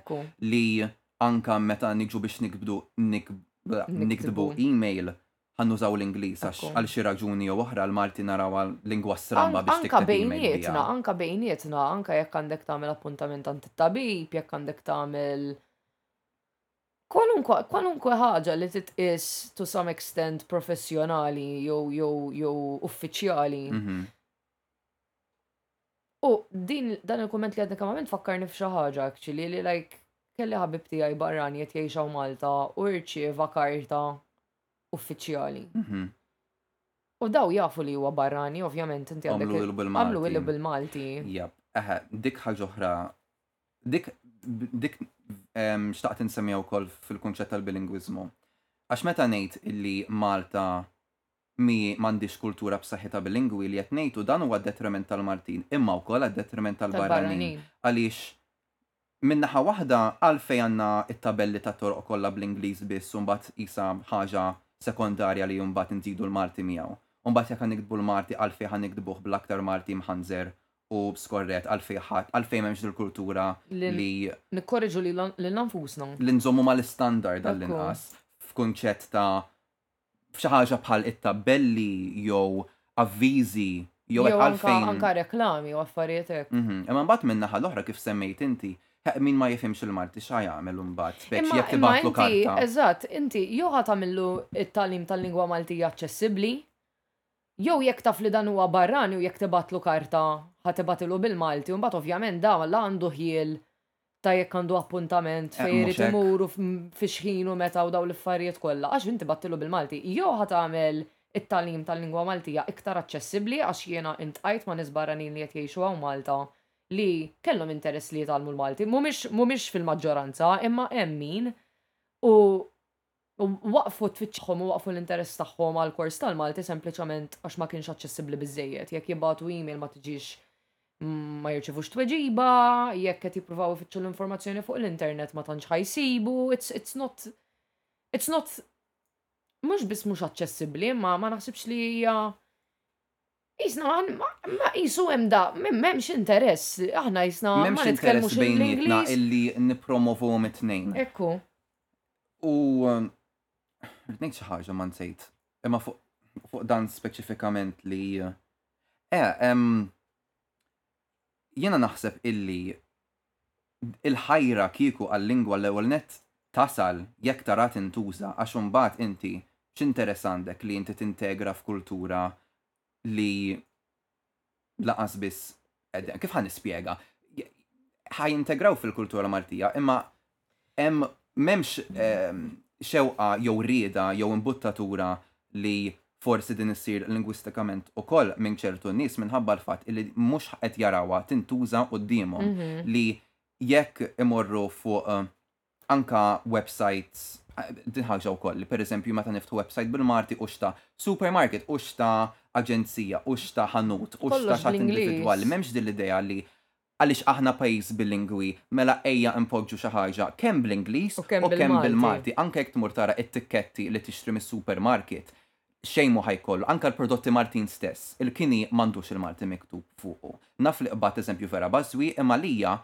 Li anke meta niġu biex nikbdu niktbu email ħa nużaw l-Ingliż għax għal xi raġuni jew oħra l-Malti narawha lingwa stramba biex tikteb email biha. Anke bejnietna, anke bejnietna, anke jekk għandek tagħmel appuntament għand it-tabib, jekk għandek tagħmel kwalunkwe ħaġa li titqies to some extent professjonali jew uffiċjali. U din dan il-kumment li għadni kemm għamilt fakkarni f'xi ħaġa actually li like kelli ħabib tiegħi barrani qed jgħixha Malta u rċieva karta uffiċjali. Mhm. U daw jafu li huwa barrani, ovvjament inti għandek. Għamlu ilu bil-Malti. Għamlu ilu bil-Malti. Jab, eħe, dik ħaġa oħra. Dik dik em, xtaqt insemmija wkoll fil-kunċett tal-bilingwiżmu. Għax meta ngħid illi Malta Mhi m'għandhiex kultura b'saħħitha bilingwi li qed ngħid u dan huwa għad-detriment tal-Maltin imma wkoll għad-detriment tal-barranin għaliex minn naħa waħda għalfejn għandna t-tabelli tat-toroq kollha bl-Ingliż biss u mbagħad qisha ħaġa sekondarja li mbagħad inżidu l-Malti miegħu. U mbagħad jekk ħa niktbu l-Malti għalfejn ħa niktbuh bl-aktar Malti mħanżer u skorret għalfejn ħadd għalfejn m'hemmx dil-kultura li Nikkorreġu lilna nfusna. Li nżommu mal-istandard għall-inqas f'kunċett ta' f'xi ħaġa bħal it-tabbelli jew avviżi jew hekk għalfejn. Jew anka reklami u affarijiet hekk. Imma mbagħad min-naħa l-oħra kif semmejt inti, min ma jifhimx il-Malti x'ha jagħmel imbagħad, speċi jekk tibgħatlu karta. Eżatt, inti jew ħa tagħmillu t-tagħlim tal-lingwa Maltija aċċessibbli, jew jekk taf li dan huwa barrani u jekk tibgħatlu karta ħa tibgħatilu bil-Malti u mbagħad ovvjament dan la għandu ħjiel ta' jekk għandu appuntament eh, fejn irid imuru fix ħin u meta u daw l-affarijiet kollha, għax inti battilu bil-Malti, jew ħa tagħmel it-tagħlim tal-lingwa Maltija iktar aċċessibbli għax jiena intqajt ma' nies barranin li qed jgħixu hawn Malta li kellhom interess li jitgħallmu l-Malti, mhumiex fil-maġġoranza, imma hemm min u Waqqfu tfittxhom u waqqfu l-interess tagħhom għal kors tal-Malti sempliċement għax ma kienx aċċessibbli biżżejjed. Jekk jibgħatu email ma tiġix ma jirċivux tweġiba, jekk qed jippruvaw ifittxu l-informazzjoni fuq l-internet ma tantx ħajsibu, it's, it's not it's not mhux biss mhux aċċessibbli, ma ma naħsibx li hija Jisna, ma jisu hemm da, m'hemmx interess, aħna jisna ma nitkellmux bejnietna illi nippromovu mit-tnejn. Ekku. U um, ngħid xi ħaġa ma nsejt, imma fuq fuq dan speċifikament li eh, em, jiena naħseb illi il-ħajra kieku għal-lingwa l-ewwel net tasal jekk tara tintuża għax imbagħad inti x'interess għandek li inti tintegra f'kultura li lanqas biss qegħdin, kif ħa nispjega? Ħa jintegraw fil-kultura Maltija, imma hemm m'hemmx ehm, xewqa jew rieda jew imbuttatura li forsi din issir lingwistikament ukoll minn ċertu nies minħabba l-fatt li mhux qed jarawha tintuża quddiemhom mhm. li jekk imorru fuq eh, Anka websajts, din ħaġa wkoll, li pereżempju meta niftħu websajt bil-Malti hux ta' supermarket, hux ta' aġenzija, hux ta' ħanut, hux ta' xatt individwali, m'hemmx din l-idea li għaliex aħna pajjiż bilingwi mela ejja npoġġu xi ħaġa kemm bl-Ingliż u kemm bil-Malti. Anke jekk tmur tara t-tikketti li tixtri mis-supermarket, xejn mhu ħa jkollu. Anke l-prodotti Maltin stess, il-kini m'għandux il-Malti miktub fuqu. Naf li qbadt eżempju vera bażwieq imma għalija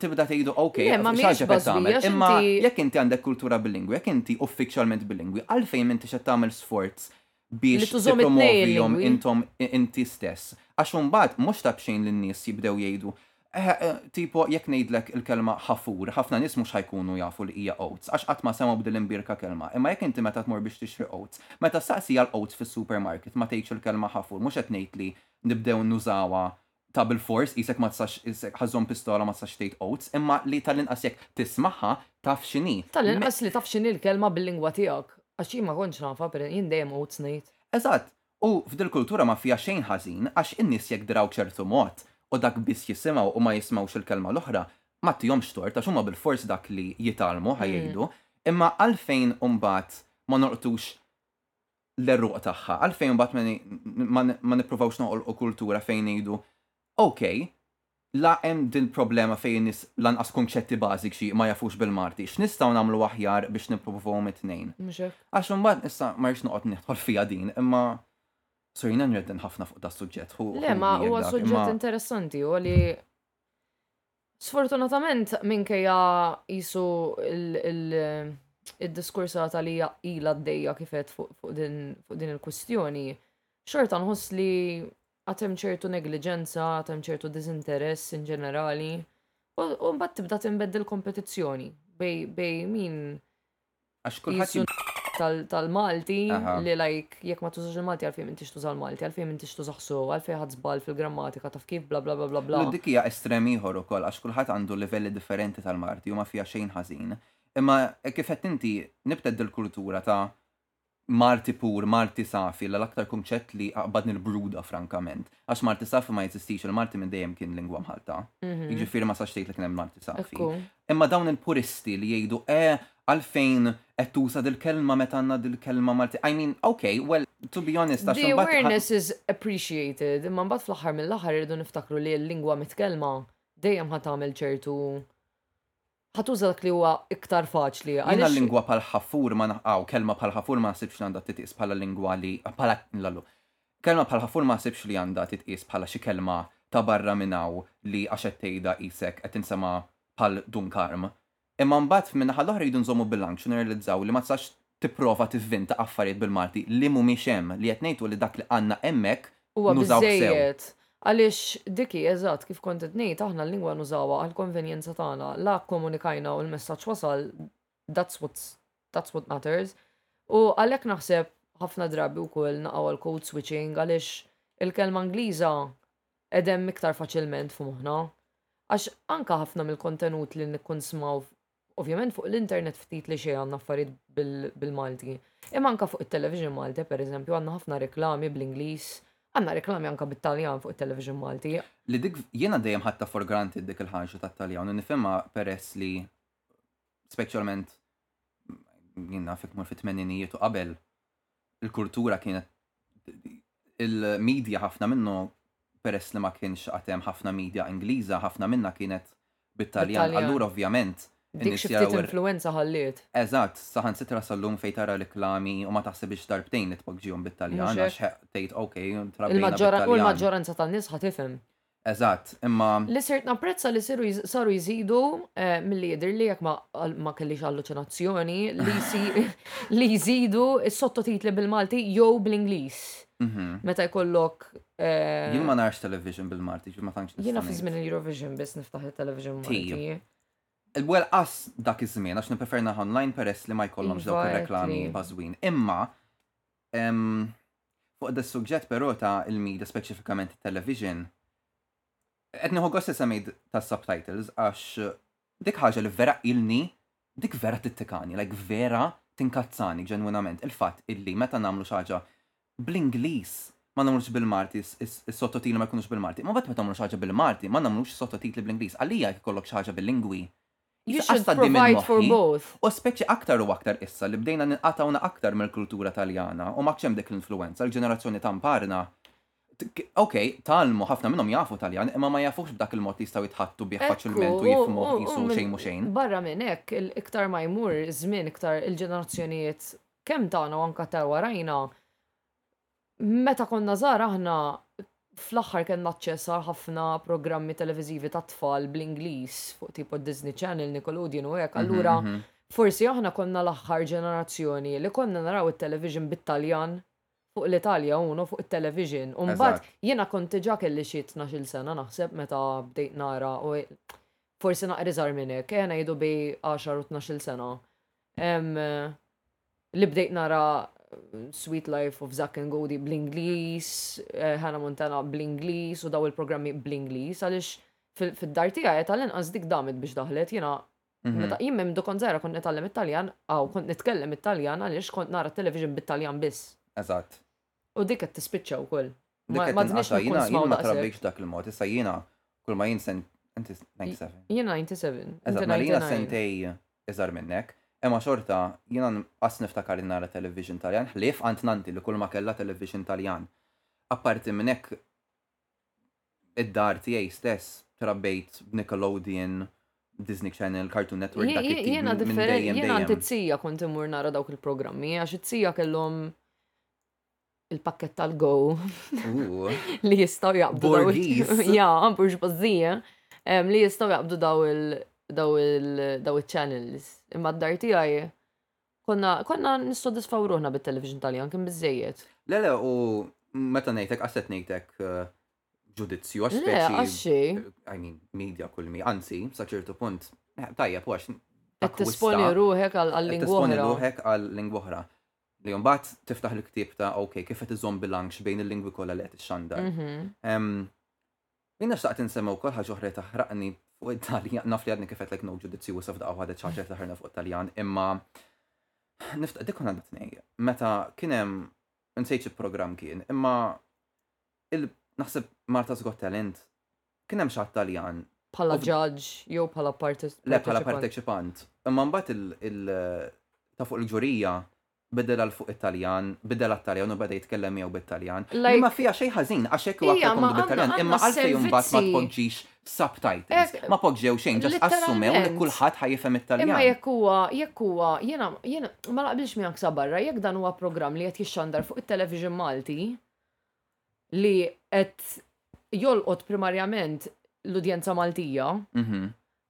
tibda tgħidu ok, xaġa qed tagħmel. Imma jekk inti għandek kultura bilingwi, jekk inti uffiċjalment bilingwi, għalfejn m'intix qed tagħmel sforz biex tippromovihom intom inti stess. Għax imbagħad mhux ta' bxejn li n-nies jibdew jgħidu eh, eh, tipo jekk ngħidlek il-kelma ħafur, ħafna nies mhux ħajkunu jafu li hija oats, għax qatt ma semgħu b'dil imbirka kelma. Imma jekk inti meta tmur biex tixri oats, meta saqsi għal oats fis-supermarket ma tgħidx il-kelma ħafur, mhux qed ngħid li nibdew nużawha ta' bilfors qisek ma tistax issek ħa żżomm pistola ma tistax tgħid oaths imma li tal-inqas jekk tismagħha taf x'inhi. Tal-inqas li taf x'inhi l-kelma bil-lingwa tiegħek. Għax jien ma kontx nafha per jien dejjem oaths ngħid. Eżatt. U f'dil-kultura ma fiha xejn ħażin għax in-nies jekk draw ċertu mod u dak biss jisimgħu u ma jismgħux il-kelma l-oħra ma tihomx tort għax huma bilfors dak li jitgħallmu ħa jgħidu. Imma għalfejn imbagħad ma nolqtux l-għeruq tagħha. Għalfejn imbagħad ma nippruvawx noħolqu kultura fejn ngħidu, ok, la hemm din il-problema fejn in-nies lanqas kunċetti bażiċi ma jafux bil-Malti, x'nistgħu nagħmlu aħjar biex nippruvawhom it-tnejn? Mhux hekk. Għax imbagħad, issa ma rridx noqgħod nidħol fiha din, imma Sorry, jiena nredden ħafna fuq das-suġġett. Le, ma huwa suġġett interessanti, huwa li Sfortunatament, minkejja qisu l-diskursata li ilha għaddejja kif għedt fuq din il-kwistjoni, xorta nħoss li għad hemm ċertu negliġenza, għad hemm ċertu diżinteress in ġenerali, u mbagħad tibda tinbed il-kompetizzjoni bej min Għax kulħadd jibqa' tal-Malti li like jekk ma tużax il-Malti għalfejn m'intix tuża l-Malti, għalfejn m'intix tużah sew, għalfejn ħadt żball fil-grammatika taf kif bla bla bla bla bla. Dik hija estrem ieħor ukoll għax kulħadd għandu livelli differenti tal-Malti u ma fiha xejn ħażin. Imma kif għedt inti nibtet dil-kultura ta' Marti pur, Marti safi, la l-aktar kumċett li aqbadni l-bruda frankament. Għax Marti safi ma jeżistix, il-Marti minn dejjem kien lingwa mħallta. Jiġifieri ma sax tgħid li kien hemm Marti safi. Imma dawn il-puristi li jgħidu eh, għalfejn qed tuża dil-kelma meta għandna dil-kelma Marti, I mean, ok, well, to be honest, għax imbagħad. The awareness is appreciated, imma mbagħad fl-aħħar mill-aħħar irridu niftakru li l-lingwa mitkellma dejjem ħa tagħmel ċertu Ħa tuża dak li huwa iktar faċli għaliex. Jiena lingwa bħal ħafur ma aw kelma bħal ħafur ma naħsibx li għandha titqies bħala lingwa li bħala lallu. Kelma bħal ħafur ma naħsibx li għandha titqies bħala xi kelma ta' barra minn hawn li għax qed tgħidha qisek qed tinsemgħa bħal Dun Karm. Imma mbagħad min-naħa l-oħra rridu nżommu bilanċ u nirrealizzaw li ma tistax tipprova tivvinta affarijiet bil-Malti li mhumiex hemm, li qed ngħid hu li dak li għandna hemmhekk Huwa nużawh sew. biżżejjed. Għaliex dik hi, eżatt, kif kont qed ngħid, aħna l-lingwa nużawha għall-konvenjenza tagħna, la kkomunikajna u l-messaġġ wasal, that's what's, that's what matters. U għalhekk naħseb ħafna drabi wkoll naqgħu għal code switching għaliex il-kelma Ingliża qed hemm iktar faċilment f'moħħna. Għax anke ħafna mill-kontenut li nikkunsmaw Ovvjament fuq l-internet ftit li xejn għandna affarijiet bil-Malti. Imma anke fuq it-television Malti, per eżempju, għandna ħafna reklami bl-Ingliż, għandna reklami anke bit-Taljan fuq it-television Malti. Li dik, jiena dejjem ħadtha for granted dik il-ħaġa tat-Taljan u nifhimha peress li speċjalment jien naf jekk tmur fit-tmeninijiet u qabel, il-kultura kienet il-media ħafna minnu peress li ma kienx għatem ħafna media Ingliża, ħafna minna kienet bit-Taljan. Allura ovvjament. Dik xi ftit influenza ħalliet. Eżatt, saħan sitra sal-lum fejn tara reklami u ma taħsibx darbtejn li tpoġġihom bit-Taljan għax tgħid ok, Il-maġġoranza tan-nies ħatifhem. Eżatt, imma. Li sirt napprezza li saru jżidu milli jidhirli jekk ma kellix alluċinazzjoni li jżidu s-sottotitli bil-Malti jew bl-Ingliż. Mhm. Meta jkollok. Eh, Jien ma narx television bil-Malti, ma tantx nista' Jiena fi żmien il-Eurovision biss niftaħ il-television Malti. Well, as dak iż-żmien, għax nipreferna online peress li ma jkollhomx dawk ir-reklami bażwin. Imma Fuq da suġġett però ta' il-media, speċifikament il-television, qed nieħu gost li semmejt ta' subtitles għax dik ħaġa li vera ilni dik vera tittikani, like vera tinkazzani ġenwinament il-fatt illi meta nagħmlu xi ħaġa bl-Ingliż ma nagħmlux bil-Malti, is-sottotitli ma jkunux bil-Malti. Ma bat meta nagħmlu xi ħaġa bil-Malti, ma nagħmlux sottotitli bl-Ingliż. Għalija jkollok xi ħaġa bil-lingwi You should provide for both. U speċi aktar u aktar issa li bdejna ninqatgħuna aktar mill-kultura Taljana u m'għadx hemm dik l-influwenza, l-ġenerazzjoni ta' mparna, ok, tgħallmu, ħafna minnhom jafu Taljan, imma ma jafux b'dak il-mod li jistgħu jitħaddtu bih faċilment u jifhmuh qisu xejn mhu xejn. Barra minn hekk, iktar ma jmur iż-żmien iktar il-ġenerazzjonijiet kemm tagħna u anke aktar warajna Meta konna żgħar aħna fl-aħħar kellna aċċess għal ħafna programmi televiżivi tat-tfal bl-Ingliż fuq tipo Disney Channel, Nickelodeon u hekk, allura forsi aħna konna l-aħħar ġenerazzjoni li konna naraw it-television bit-Taljan fuq l-Italja uno fuq it-television. U mbagħad Eżatt. jiena kont diġà kelli xi tnax-il sena naħseb meta bdejt nara u forsi naqra iżgħar minn hekk, ejja ngħidu bej għaxar u tnax-il sena. Em, li bdejt nara Sweet Life of Zack and Cody bl-Ingliż, eh, Hannah Montana bl-Ingliż u daw il-programmi bl-Ingliż għaliex fid-dar tiegħi qed tal-inqas dik damet biex daħlet jiena mhm. meta jien minn kont żgħira kont nitgħallem it-Taljan aw kont nitkellem it-Taljan għaliex kont nara t-television bit-Taljan biss. Eżatt. U dik qed tispiċċa wkoll. Ma tnaqas jiena jiena ma trabbejx dak il-mod, issa jiena kull ma jien sen inti 97. Jien 97. Eżatt, mela jiena sentej iżgħar minnek, imma xorta jiena nqas niftakar li nara television Taljan, ħlief għand nandi li kull ma kellha television Taljan. Apparti minn hekk id-dar tiegħi stess trabbejt b'Nickelodeon, Disney Channel, Cartoon Network, dak it-tip minn dejjem dejjem. Jiena għand it-tija kont immur nara dawk il-programmi għax it-tija kellhom il-pakket tal-go li jistaw jaqbdu. Burgiz. Ja, burġbazzija li jistaw jaqbdu daw il-channels. Imma d-dar tijaj Konna, konna nissodisfaw ruħna bit-television Taljan, kien biżejjed. Le, le, u meta ngħidlek qasset ngħidlek eh, ġudizzju għax Le, speċi- għax xi, I mean, media kull mi, anzi, sa ċertu punt, eh, tajjeb, u għax. qed takkwista, tesponi ruħek għal għal qed lingwa tesponi oħra. ruħek għal lingwa oħra. Li mbagħad tiftaħ il-ktieb ta' ok, kif qed iżomm bilanċ bejn il-lingwi kollha li qed ixxandar. Mhm. Em, Jiena xtaqt insemmi wkoll ħaġa oħra li taħraqni fuq it-Taljan, naf li għadni kif għedtlek no ġudizzju wissa' f'daqqa waħda xi ħaġa li taħraqni fuq it-Taljan, imma niftakar dik kont għandha tnejn, meta kien hemm, insejt xi programm kien, imma il, naħseb Malta's Got Talent, kien hemm xi ħadd Taljan. Bħala judge jew bħala parteċipant? Le, bħala parteċipant. Imma mbagħad il, ta' fuq il-ġurija bidel għal fuq it-Taljan, bidel għat-Taljan u beda jitkellem miegħu bit-Taljan. Li ma fiha xejn ħażin għax hekk huwa aktar komdu bit-Taljan, imma għalfejn imbagħad ma tpoġġix subtitles? Ma poġġew xejn, ġast assumew li kulħadd ħa jifhem it-Taljan. Imma jekk huwa, jekk huwa, jiena, jiena ma naqbilx miegħek sa barra, jekk dan huwa programm li qed jixxandar fuq it-television Malti li qed jolqot primarjament l-udjenza Maltija,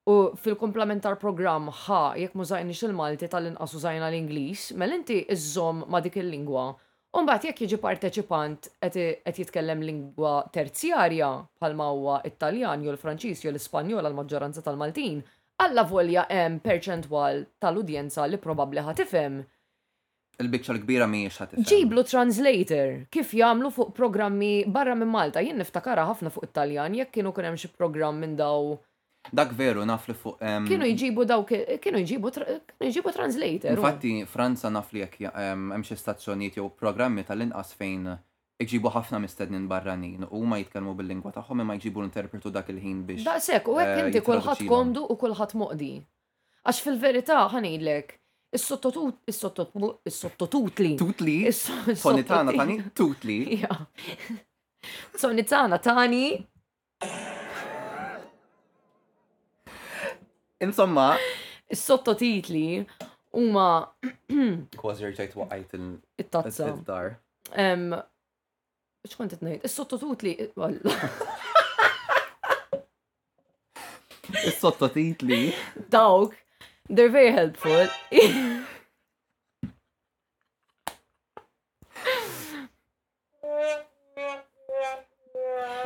U fil-kumplament tal-programm ħa jekk m'użajniex il-Malti tal-inqas użajna l-Ingliż, mela inti żżomm ma' dik il-lingwa. U mbagħad jekk jiġi parteċipant qed qed jitkellem lingwa terzjarja bħalma huwa t-Taljan jew l-Franċiż jew l-Ispanjol għall-maġġoranza tal-Maltin, allavolja hemm perċentwal tal-udjenza li probabbli ħa tifhem il-biċċa l-kbira mhijiex ħa tifhem. Ġiblu translator, kif jagħmlu fuq programmi barra minn Malta. Jien niftakarha ħafna fuq it-Taljan jekk kienu kien hemm xi programm minn daw. Dak veru naf li fuq. Kienu jġibu dawk kienu jġibu kienu jġibu translator. Infatti Franza naf li jekk hemm xi stazzjonijiet jew programmi tal-inqas fejn iġibu ħafna mistednin barranin u huma jitkellmu bil-lingwa tagħhom imma jġibu interpretu dak il-ħin biex. Daqshekk u hekk inti kulħadd komdu u kulħadd moqdi. Għax fil-verità, ħa ngħidlek, is-sottotut, is-sottotutli. Tutli. Sonitana tani, tutli. Sonitana tani. Insomma. Is-sottotitli huma. Kważi rġajt waqajt il-tazza. Il-dar. ċkont qed ngħid, is-sottotitli Is-sottotitli. Dawk, they're very helpful.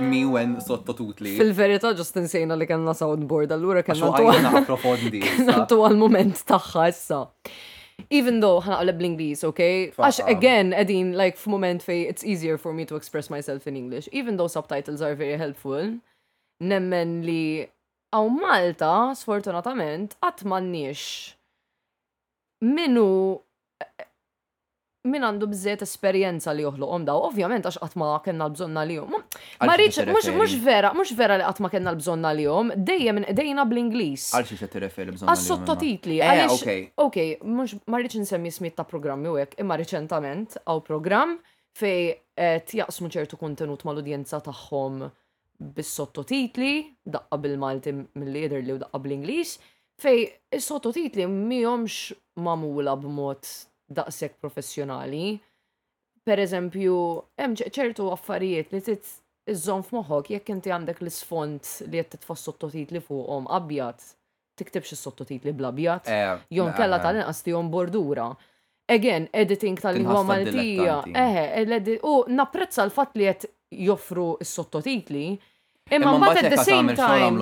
miwen sottotutli. Fil-verità ġust insejna li kellna soundboard, allura kellna tu għal-moment tagħha issa. Even though ħa naqleb bl-Ingliż, ok? Għax again qegħdin like f'mument fej it's easier for me to express myself in English, even though subtitles are very helpful, nemmen li għaw Malta, sfortunatament, qatt m'għandniex minu min għandu bżiet esperjenza li joħloqhom daw, ovvjament għax qatt ma kellna l-bżonna li Ma rridx, mhux vera, mhux vera li qatt ma kellna l-bżonn għalihom, dejjem inqdejna bl-Ingliż. Għal xi se tirreferi bżonn? Għas sottotitli. Eh, ok. Ok, mhux ma rridx insemmi smiet ta' programmi u hekk, imma riċentament għaw programm fej qed jaqsmu ċertu kontenut mal-udjenza tagħhom bis-sottotitli, daqqa bil-Malti mill-li jidher li u daqqa bl-Ingliż, fej is-sottotitli mihomx mamula b'mod daqshekk professjonali. per eżempju, hemm ċertu affarijiet li tit iżżomm f'moħħok jekk inti għandek l-isfond li qed titfa' sottotitli fuqhom abjad, tiktibx is-sottotitli bl-abjad, eh, jew eh, kella eh. tal-inqas tihom bordura. Again, editing tal-lingwa Maltija. Eħe, u napprezza l-fatt li qed joffru s-sottotitli, Imma mbagħad at the same time.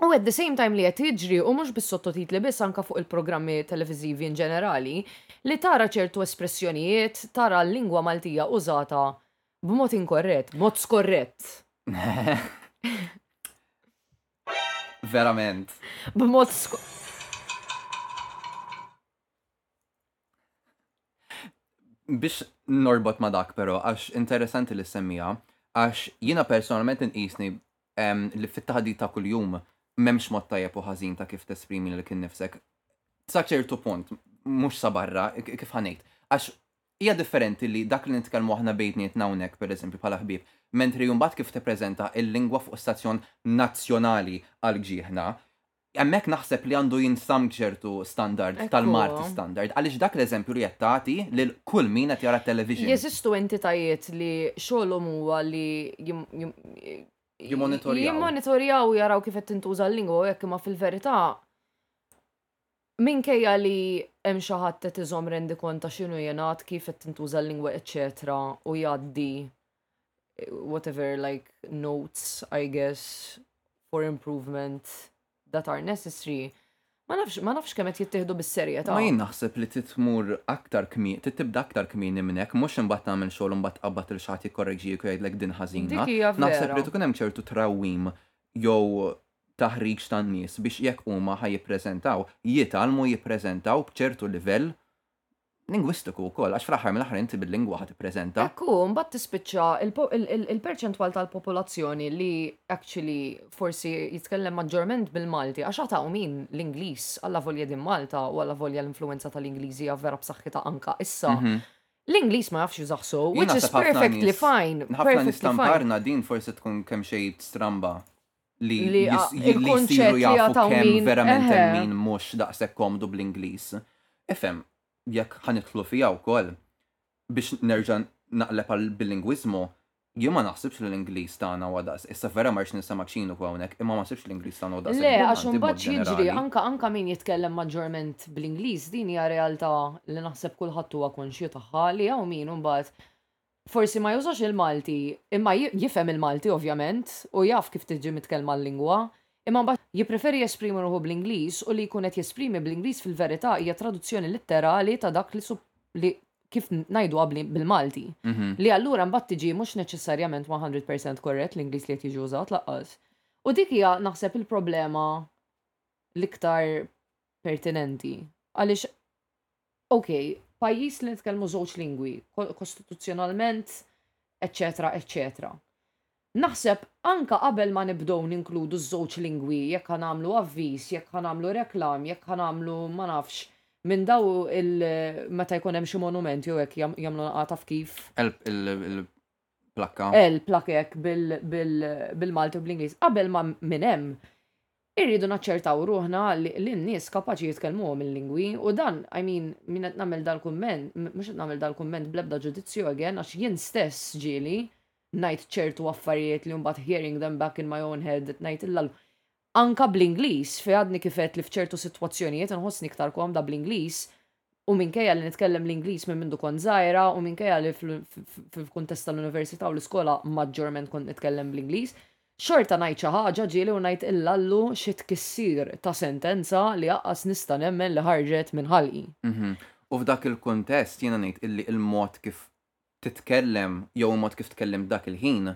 U at the same time li qed jiġri u mhux bis-sottotitli biss anke fuq il-programmi televiżivi in ġenerali li tara ċertu espressjonijiet, tara l-lingwa Maltija użata b'mod inkorrett, b'mod skorrett. Verament. B'mod Biex norbot ma dak però, għax interessanti li semmija, għax jiena personalment inqisni li fit-taħdit ta' kuljum m'hemmx mod tajjeb u ħażin ta' kif tesprimi lilek innifsek. Sa ċertu punt, mhux sa barra, kif ħanejt. Għax hija differenti li dak li nitkellmu aħna bejnietna hawnhekk pereżempju bħala ħbieb, mentri mbagħad kif tippreżenta l-lingwa fuq stazzjon nazzjonali għal ġieħna, Hemmhekk naħseb li għandu jinstamg ċertu standard tal-marti standard, għaliex dak l-eżempju li qed tagħti lil kull min qed jara t-television. Jeżistu entitajiet li xogħolhom huwa li jimmonitorjaw u jaraw kif qed tintuża l-lingwa u hekk imma fil-verità minkejja li hemm xi ħadd qed iżomm rendikont ta' x'inhu jingħad, kif qed tintuża l-lingwa eċċetera u jgħaddi whatever like notes I guess for improvement that are necessary ma nafx ma nafx kemm qed jittieħdu bis-serjetà. Ma jien naħseb li titmur aktar kmini, tibda aktar kmini minn hekk, mhux imbagħad tagħmel xogħol u mbagħad tqabbad il xaħat jikkorreġġik u jgħidlek din ħażina. Naħseb li tkun hemm ċertu trawwim jew taħriġ tan-nies biex jekk huma ħa jippreżentaw, jitgħallmu jippreżentaw b'ċertu livell lingwistiku wkoll, għax fl-aħħar mill-aħħar inti bil-lingwa ħa tippreżenta. Hekk hu, mbagħad tispiċċa il-perċentwal tal-popolazzjoni li actually forsi jitkellem maġġorment bil-Malti, għax għad hawn min l-Ingliż allavolja din Malta u allavolja l-influwenza tal-Ingliżi hija vera b'saħħitha anke issa, l-Ingliż ma jafx jużah sew, which is perfectly fine, perfectly fine. Ħafna nistamparna din forsi tkun kemm xejn stramba. li jsiru jafu kemm verament hemm min mhux daqshekk komdu bl-Ingliż. Ifhem, jekk ħa nidħlu fiha wkoll, biex nerġa' naqleb għall-bilingwiżmu, jien ma naħsibx li l-Ingliż tagħna huwa daqs, issa vera ma rridx ninsema' ċiniku hawnhekk, imma ma naħsibx li l-Ingliż tagħna huwa daqshekk brillanti b'mod ġenerali. Le, għax imbagħad x'jiġri, anke anke min jitkellem maġġorment bl-Ingliż, din hija realtà li naħseb kulħadd huwa konxju tagħha, li hawn min imbagħad Forsi ma jużax il-Malti, imma jifhem il-Malti ovvjament u jaf kif tiġi mitkellma l-lingwa, imma mbagħad jippreferi jesprimi ruħu bl-Ingliż u li jkun qed jesprimi bl-Ingliż fil-verità hija traduzzjoni litterali ta' dak li li kif ngħiduha bil-Malti. Li allura mbagħad tiġi mhux neċessarjament one hundred percent correct l-Ingliż li qed jiġi użat lanqas. U dik hija naħseb il-problema l-iktar pertinenti għaliex ok, pajjiż li nitkellmu żewġ lingwi, kostituzzjonalment, eċċetera, eċċetera. Naħseb anka qabel ma nibdew ninkludu ż-żewġ lingwi jekk ħa nagħmlu avviż, jekk ħa nagħmlu reklam, jekk ħa nagħmlu ma nafx minn daw il meta jkun hemm xi monumenti jew hekk jagħmlu naqa' taf kif. Il-plakka. Il-plakka hekk bil-Malti u bl-Ingliż. Qabel ma minn hemm Irridu naċċertaw ruħna li li n-nies kapaċi jitkellmuhom il-lingwi u dan, I mean, min qed nagħmel dal-kumment, mhux qed nagħmel dal-kumment bl-ebda ġudizzju again għax jien stess ġieli ngħid ċertu affarijiet li mbagħad hearing them back in my own head qed ngħid illa anke bl-Ingliż fejn għadni kif għedt li f'ċertu sitwazzjonijiet inħossni iktar komda bl-Ingliż u minkejja li nitkellem l-Ingliż minn mindu kont żgħira u minkejja li fil-kuntest tal-università u l-iskola maġġorment kont nitkellem bl-Ingliż, xorta ngħid xi ħaġa ġieli u ngħid illallu xi tkissir ta' sentenza li aqqas nista' nemmen li ħarġet minn ħalqi. U f'dak il-kuntest jiena ngħid illi l-mod kif titkellem jew il-mod kif tkellimt dak il-ħin,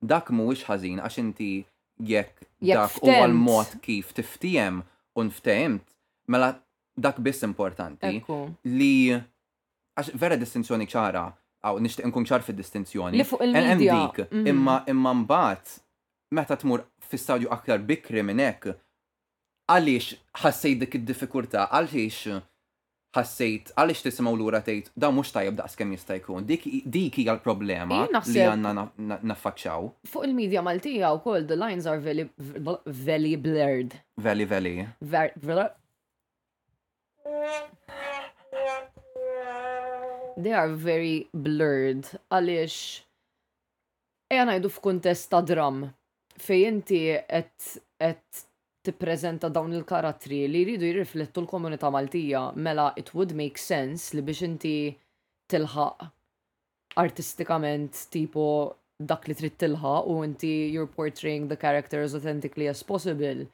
dak mhuwiex ħażin għax inti jekk dak huwa l-mod kif tiftiehem u nftehimt, mela dak biss importanti. Li għax vera distinzjoni ċara, aw nixtieq nkun ċar fid-distinzjoni. Li fuq il-medja. Imma mbagħad meta tmur fi stadju aktar bikri minn hekk, Għaliex ħassejt dik id-diffikultà? Għaliex ħassejt, għaliex tisimgħu lura tgħid, dan mhux tajjeb daqs kemm jista' jkun? Dik dik hija l-problema Jien li naħseb għandna na- na- naffaċċaw. fuq il-media Maltija wkoll the lines are very very blurred. Veli veli. Ver, ver, they are very blurred għaliex Ejja ngħidu f'kuntest ta' dramm, fejn inti qed qed tippreżenta dawn il-karattri li jridu jirriflettu l-komunità Maltija, mela it would make sense li biex inti tilħaq artistikament tipo dak li trid tilħaq u inti you're portraying the character as authentically as possible,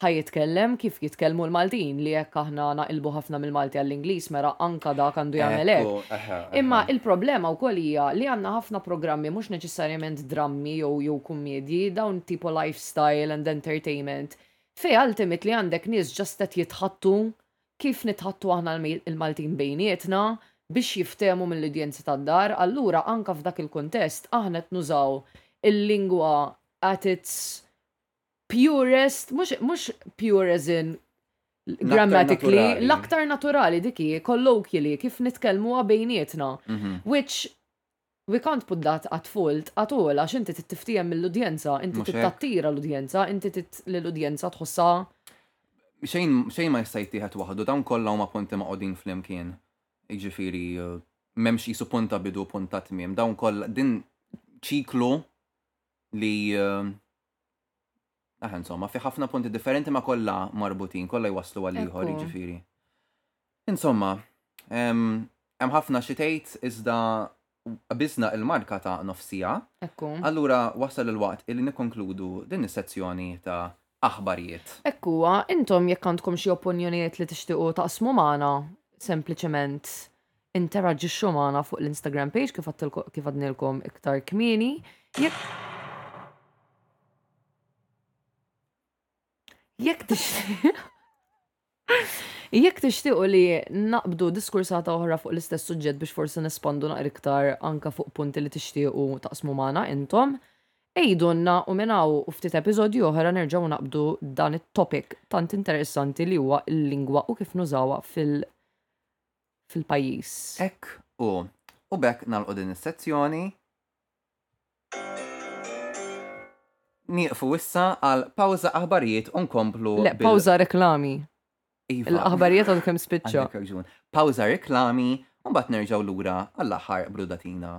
Ħa jitkellem kif jitkellmu l-Maltin li jekk aħna naqilbu ħafna mill-Malti għall-Ingliż mera anka dak għandu jagħmel hekk. Imma il-problema wkoll hija li għandna ħafna programmi mhux neċessarjament drammi jew jew kummiedji dawn tipo lifestyle and entertainment fejn ultimate li għandek nies just qed jitħaddtu kif nitħaddtu aħna l-Maltin bejnietna biex jiftehmu mill-udjenza tad-dar allura anka f'dak il-kuntest aħna qed nużaw il-lingwa at its purest, mhux pure as in grammatically, l-aktar naturali diki, colloquially, kif nitkellmu bejnietna. Mhm. Which we can't put that at fault at all, għax inti tittiftijem mill-udjenza, inti tittattira l-udjenza, inti l-udjenza tħossa. Xejn ma jista' jittieħed waħdu, dawn kollha huma punti ma' qodin flimkien. Jiġifieri eh, m'hemmx jisu punta bidu punta tmiem, dawn kollha din ċiklu li eh, Ah, insomma, fi ħafna punti differenti ma kollha marbutin, kollha jwaslu għal ieħor, jiġifieri. Insomma, hemm ħafna xi tgħid iżda biżna il-marka ta' nofsija. Ekku. Allura wasal il-waqt illi nikkonkludu din is-sezzjoni ta' aħbarijiet. Ekku, intom jekk għandkom xi opinjonijiet li tixtiequ taqsmu magħna, sempliċement Interaġixxu magħna fuq l-Instagram page kif għattilko- kif għadnilkom iktar kmieni. Jekk Jekk tixtieq Jekk tixtiequ li naqbdu diskursata oħra fuq l-istess suġġett biex forsi nespandu naqra iktar anka fuq punti li tixtiequ taqsmu magħna intom, għidulna u minn hawn u ftit episodji oħra nerġgħu naqbdu dan it-topic tant interessanti li huwa l-lingwa u kif nużawha fil- fil-pajjiż. Hekk hu. U b'hekk nagħlqu din is-sezzjoni. Nieqfu issa għal pawża aħbarijiet u nkomplu bil-. Le, pawża reklami. Iva. Il-aħbarijiet għadu kemm spiċċa. Għandek raġun. Pawża reklami u mbagħad nerġgħu lura għall-aħħar brudatina.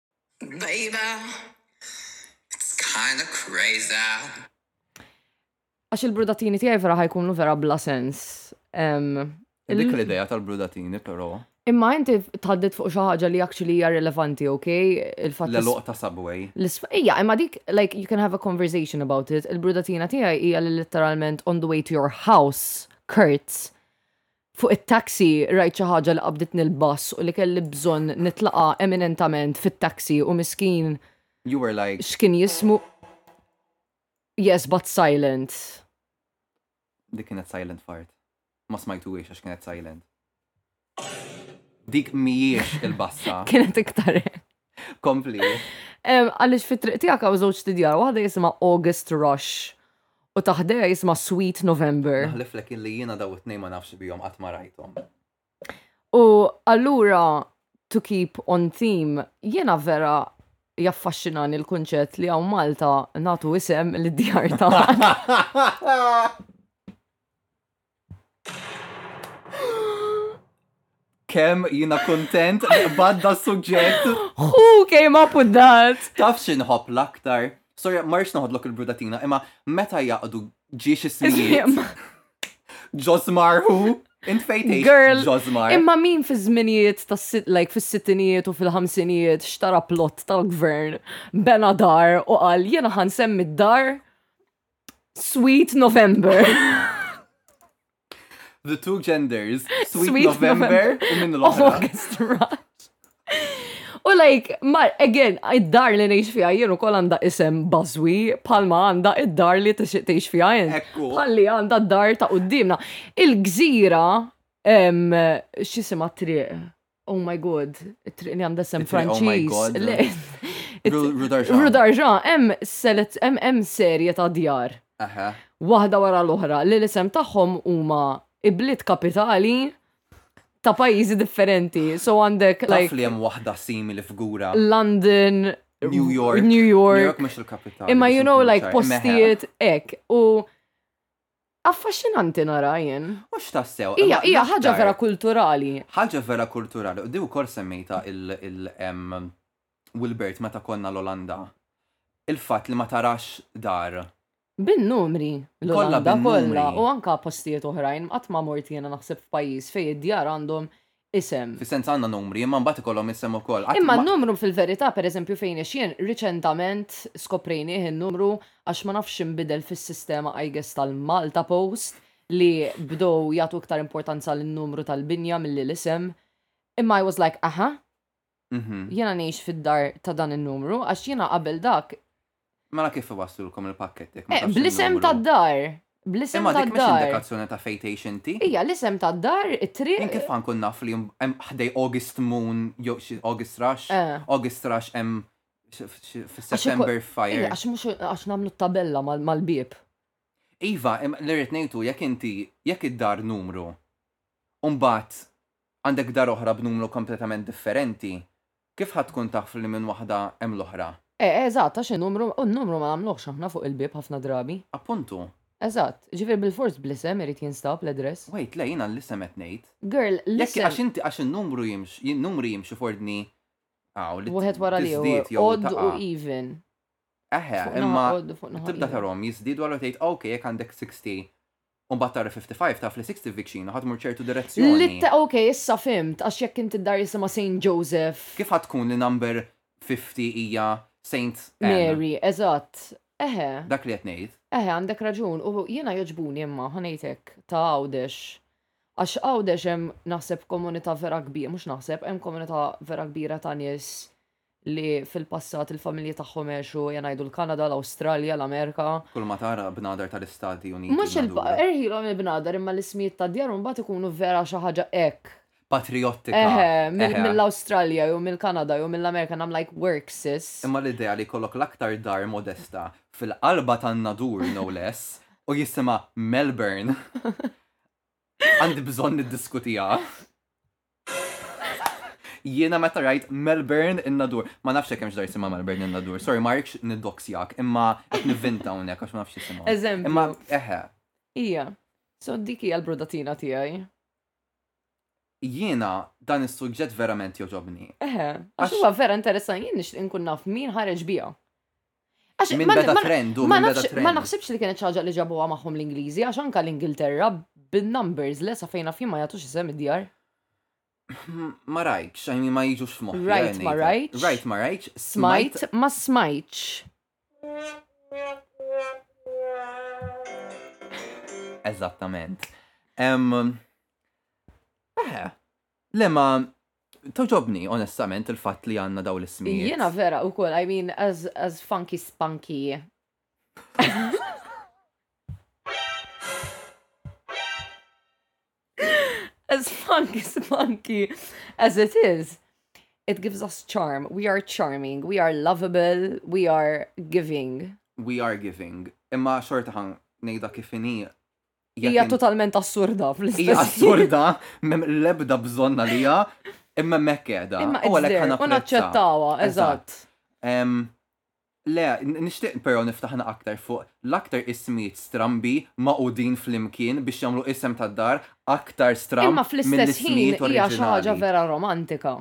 Baby, it's kinda crazy. Għax il-brudatini tiegħi vera ħajkunu vera bla sens. Dik l-ideja tal-brudatini, però. Imma inti tħaddit fuq xi ħaġa li actually hija rilevanti, ok? Il-fatt li loqta subway. Ija, imma dik like you can have a conversation about it. Il-brudatina tiegħi hija li literalment on the way to your house, Kurtz, Fuq it-taxi rajt xi ħaġa li qabditni l-bass u li kelli bżonn nitlaqgħa eminentament fit-taxi u miskin You were like. x'kien jismu Yes, but silent. Dik kienet silent fart. Ma smajtuhiex għax kienet silent. Dik mhijiex il-bassa. Kienet iktar hekk. Kompli. Għalix fit triq tijak għaw zoċ tidjar, waħda jisima August Rush u taħdeja jisima Sweet November. Naħliflek illi jina daw it-nej ma nafx bijom għat marajtom. U allura, to keep on theme, jena vera jaffaxxinani l-kunċett li għaw Malta natu isem l-djar ta' Kem jina kontent li badda suġġett. Who came up with that? Taf xin hop l-aktar. Sorry, marx naħodlok il-brudatina, imma meta jaqdu ġiex ismijiet. Josmar hu? Int fejtej. Girl, Josmar. Imma min fi żminijiet ta' like fis-sittinijiet u fil-ħamsinijiet xtara plot tal-gvern bena dar u qal jiena ħansemmi d-dar Sweet November. The two genders, Sweet, Sweet November, November, u minn l-oħra. U like, ma, again, id-dar li neħx fija jienu kol għanda isem bazwi, palma għanda id-dar li teħx fija jien. Palli għanda d-dar ta' uddimna. Il-gżira, xisima triq, Oh my god, it-triq li għandha sem Franċiż. Oh Rudarġa, hemm selet hemm serje ta' djar. Waħda wara l-oħra li l-isem tagħhom huma ibliet kapitali ta' pajjiżi differenti. So għandek like. Taf li hemm waħda simili figura. London, New York. New York. New York mhux il-kapitali. Imma you know like postijiet hekk u Affaxxinanti nara jien. U x'tassew. Hija hija ħaġa vera kulturali. Ħaġa vera kulturali. U di wkoll semmejtha il-Wilbert meta konna l-Olanda. Il-fatt li ma tarax dar. Bin-numri l-Olanda kollha u anke postijiet oħrajn qatt ma mort jiena naħseb f'pajjiż fejn id-djar għandhom isem. Fis-sens għandna numri, imma mbagħad ikollhom isem ukoll. Qatt Imma ma. n-numru fil-verità, per eżempju, fejn għex jien, riċentament skoprejnieh in-numru għax ma nafx x'inbidel fis-sistema I guess tal-Malta Post li bdew jagħtu iktar importanza lin-numru tal-binja milli l-isem. Imma I was like, aha! Jiena ngħix fid-dar ta' dan in-numru għax jiena qabel dak. Mela kif iwasslulkom il-pakkett jekk ma eh, tafx. Bl-isem tad-dar. Bl-isem tad-dar. Imma dik mhix indikazzjoni ta' fejn tgħix inti. Hija l-isem tad-dar, it-triq. Jien kif ħankun naf li hemm ħdej August Moon jew August Rush, eh. August Rush hemm fis-September Fire. Għax mhux għax nagħmlu t-tabella mal-bieb. Iva, li rrid ngħidu jekk inti jekk id-dar numru, mbagħad Għandek dar oħra b'numru kompletament differenti, kif ħa tkun taf li minn waħda hemm l-oħra? Eh, eżatt, għax hi numru, u n-numru ma nagħmluhx aħna fuq il-bieb ħafna drabi. Appuntu. Eżatt, jiġifieri bilfors bl-isem irid jinstab l-address. Wait, le, jiena l-isem qed ngħid. Girl, l-isem. Jekk għax inti għax in-numru jimx, in-numri jimxu f'ordni aw li Wieħed wara l-ieħor, tiżdied jew odd u taqa'. even. Eħe, Fuq naħa imma odd u fuq naħa tibda even. tarahom jiżdiedu allura tgħid, ok, jekk għandek 60 U mbagħad tara 55 taf li 60 vvicino ħa tmur ċertu direzzjoni. Li t ok issa fhimt għax jekk int id-dar jisimha Saint Joseph. Kif ħa tkun li number 50 hija Saint Anne? Mary, eżatt. Eħe. Dak li qed ngħid. Eħe għandek raġun u jiena jogħġbuni imma ħa ngħid hekk ta' Għawdex. Għax Għawdex hemm naħseb komunità vera kbira, mhux naħseb, hemm komunità vera kbira ta' nies li fil-passat il-familji tagħhom għexu, ejja ngħidu l-Kanada, l-Awstralja, l-Amerika. Kulma tara bnadar tal-Istati Uniti Mhux il-, madura. erħilhom il-bnadar imma l-ismijiet tad-djar u mbagħad ikunu vera xi ħaġa hekk. Patrijottika. Eħe, mil, Eħe. mill-Awstralja jew mill-Kanada jew mill-Amerika and I'm like, work sis. Imma l-idea li jkollok l-aktar dar modesta fil-qalba tan-Nadur no less u jisimha Melbourne għandi bżonn niddiskutiha. Jiena meta rajt Melbourne in-Nadur, ma nafx jekk hemmx dar jisimha Melbourne in-Nadur, sorry ma rridx niddoksjak, imma qed nivvinta hawnhekk għax ma nafx jisimha. Eżempju. Imma eħe. Ija, so dik hija l-brudatina tiegħi. Jiena dan is-suġġett verament joġobni. Eħe, għax huwa vera interessanti, jien nixtieq inkun naf min ħareġ biha. Ma naħsibx li kienet ċaġa li ġabuha magħhom l-Ingliżi, għax anka l-Ingilterra bin-numbers le sa fejna fien ma jagħtux isem id-djar. Ma rajtx, xajni ma jiġux f'moħħ. Rajt ma rajtx. Rajt ma rajtx. Smajt ma smajtx. Eżattament. Eħe, le ma Togħġobni onestament il-fatt li għandna dawn l-ismijiet. Jiena vera ukoll, I mean as, as funky spunky. as funky spunky as it is, it gives us charm. We are charming, we are lovable, we are giving. We are giving. Imma xorta ħan nejda kifini Hija totalment assurda fl-istess. Hija assurda, mem lebda bżonna li hija, imma mekk qiegħda. Imma għalhekk ħana. U naċċettawha, eżatt. Le, nixtieq però niftaħna aktar fuq l-aktar ismijiet strambi maqudin fl-imkien biex jagħmlu isem tad-dar aktar stramb. Imma fl-istess ħin hija xi ħaġa vera romantika.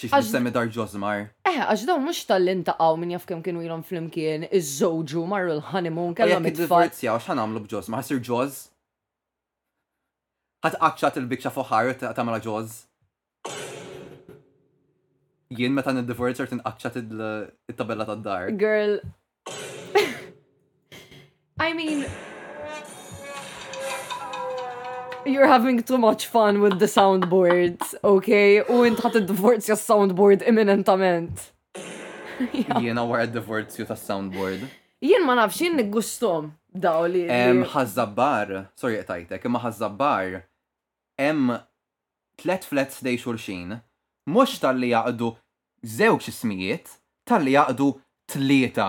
Xiex Għax- nissemmi dar ġożmar. Eħe, għax dawn mhux talli ntaqgħu min jaf kemm kienu ilhom flimkien, iżżewġu, marru l-honeymoon, U kellhom jekk it-tfal. iddivorzjaw, x'ħa nagħmlu b'ġożmar? Ħa ssir ġoż? Ħa tqaċċat il-biċċa foħħar u t- tagħmilha ġoż? Jien meta niddivorzja rrid inqaċċat il- it-tabella tad-dar. Girl, I mean, you're having too much fun with the soundboard, okay? U int ħat id-divorzja soundboard imminentament. Jiena wara d-divorzju tas soundboard. Jien ma nafx jien niggustom daw li. Hemm ħażabbar, sorry qtajtek, imma ħażabbar hemm tlet flats dej xulxin, mhux tal-li jaqdu Żewġ ismijiet talli jgħaqqdu tlieta.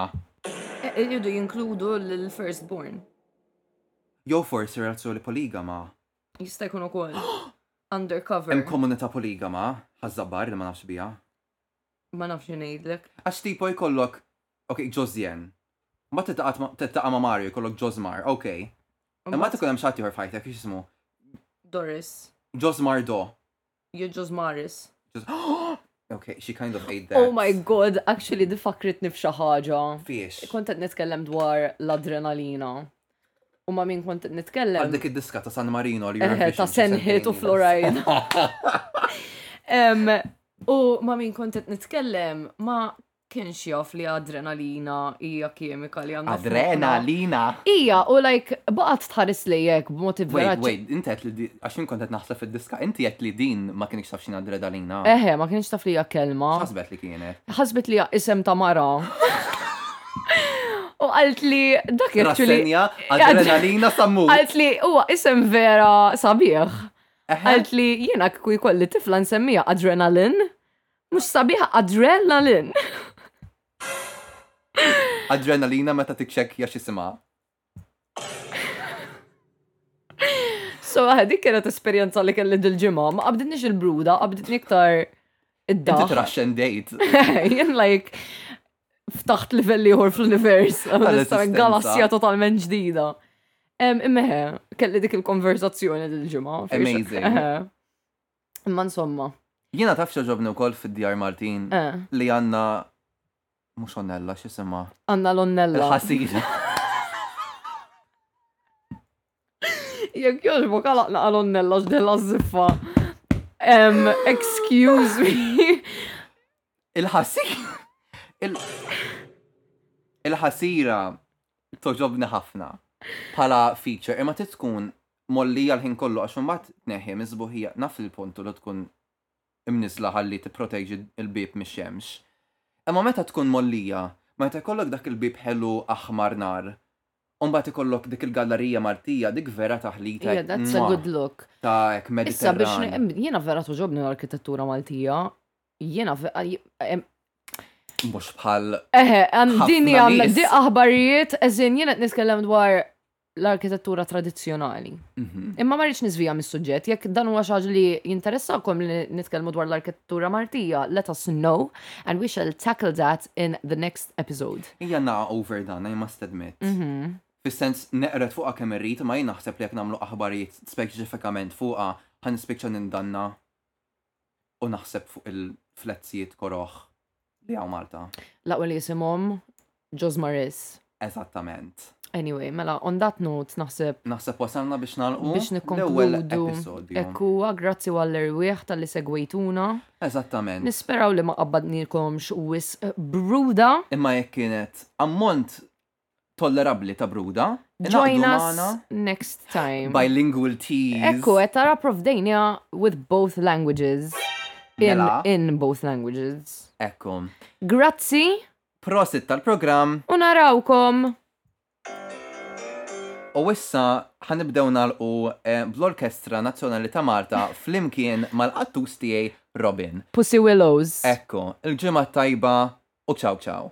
Iridu jinkludu l-first born. Jew forsi relazzjoni poligama. Jista' jkun ukoll. Under cover. Hemm komunità poligama, Ħaż-Żabbar, li ma nafx biha. Ma nafx xi ngħidlek. Għax tipo jkollok, ok, Josjen. Mbagħad tiltaqgħat ma', tiltaqa' ma' Mario jkollok Josmar, ok. Imbagħad ikun hemm xi ħadd ieħor f'ħajtek, x'ismu? Doris. Josmar Do. You're just Maris. Just, okay, she kind of ate that. Oh my god, actually di fakritni f'xi ħaġa. Fiex. Kont qed nitkellem dwar l-adrenalina. U ma min kont qed nitkellem. Għal dik id-diska ta' San Marino li eh, eh, Ta' Senhit u Florajn. U ma min kont qed nitkellem ma kienx jaf li adrenalina hija kimika li għandha. Adrenalina? Hija, u like, baqgħet tħares lejek b'mod ivveraġġ. Wait, wait, inti qed li għax jien kont qed naħseb fid-diska, inti qed li din ma kienx taf x'in adrenalina. Eħe, ma kienx taf li hija kelma. Ħasbet li kienet. Ħasbet li hija isem ta' mara. U għalt li dak actually. Rassenja, adrenalina sammu. Għalt li huwa isem vera sabiħ. Għalt li jiena kwi kolli tifla nsemmija adrenalin. Mux sabiħ adrenalin. Adrenalina meta tikxek jax jisima. So, dik kienet esperienza li kelli dil-ġimma, ma qabditniex il-bruda, qabditni iktar id-da. Inti traxxen dejt. Jen like, ftaħt livell ieħor fl-univers, galassija totalment ġdida. Immeħe, kelli dik il-konverzazzjoni dil-ġimma. Amazing. Imma insomma. Jiena taf x'għaġobni wkoll fid-Djar Maltin eh. li għandna mhux onnella x'isimha. Għandna l-onnella. Il-ħasira. Jekk jogħġbok għalaqna għal onnella x'della żiffa. Excuse me. Il-ħasira. Il-ħasira toġobni ħafna bħala feature, imma tkun mollija l-ħin kollu għax imbagħad tneħħi mis-sbuħija, naf li l-punt hu li tkun imniżżla ħalli tipproteġi l-bieb mix-xemx, imma meta tkun mollija, meta jkollok dak il-bieb ħelu aħmar nar, u mbagħad ikollok dik il-gallarija Maltija, dik vera taħlita hekk. That's a good look. Ta' hekk Mediterran. Issa biex jiena vera toġobni l-arkitettura Maltija, jiena Mux bħal. Eħe, għandini għamdi aħbarijiet, eżin jena t-niskellem dwar l-arkitettura tradizzjonali. Mhm. Imma ma rridx niżvija mis-suġġett, jekk dan huwa xaġ li jinteressakom li nitkellmu dwar l-arkitettura Martija, let us know and we shall tackle that in the next episode. Ija naqa over dan, I must admit. Mhm. Fis-sens neqret fuqa kemm irrid, ma jien naħseb li jekk nagħmlu aħbarijiet speċifikament fuqa ħan nispiċċa nindanna U naħseb fuq il-flezzijiet koroħ li għaw Malta. Laqwa li jisimhom Jos Maris. Eżattament. Anyway, mela, on that note, naħseb. Naħseb wasalna biex nalqu. Biex nikkonkludu. Ekkuwa, grazzi għall-erwieħ tal-li segwejtuna. Eżattament. Nisperaw li ma qabbadnilkomx wis bruda. Imma jekk kienet ammont tollerabbli ta' bruda. Join us next time. Bilingual teas. Ekku, qed tara provdejnija with both languages. In, mela. in both languages. Ekku. Grazzi. Prosit tal-programm. U narawkom. U issa ħanibdew nalqu eh, bl-Orkestra Nazzjonali ta' Malta flimkien mal-qattus tiegħi Robin. Pussy Willows. Ekku, il-ġimgħa tajba u ciao ciao.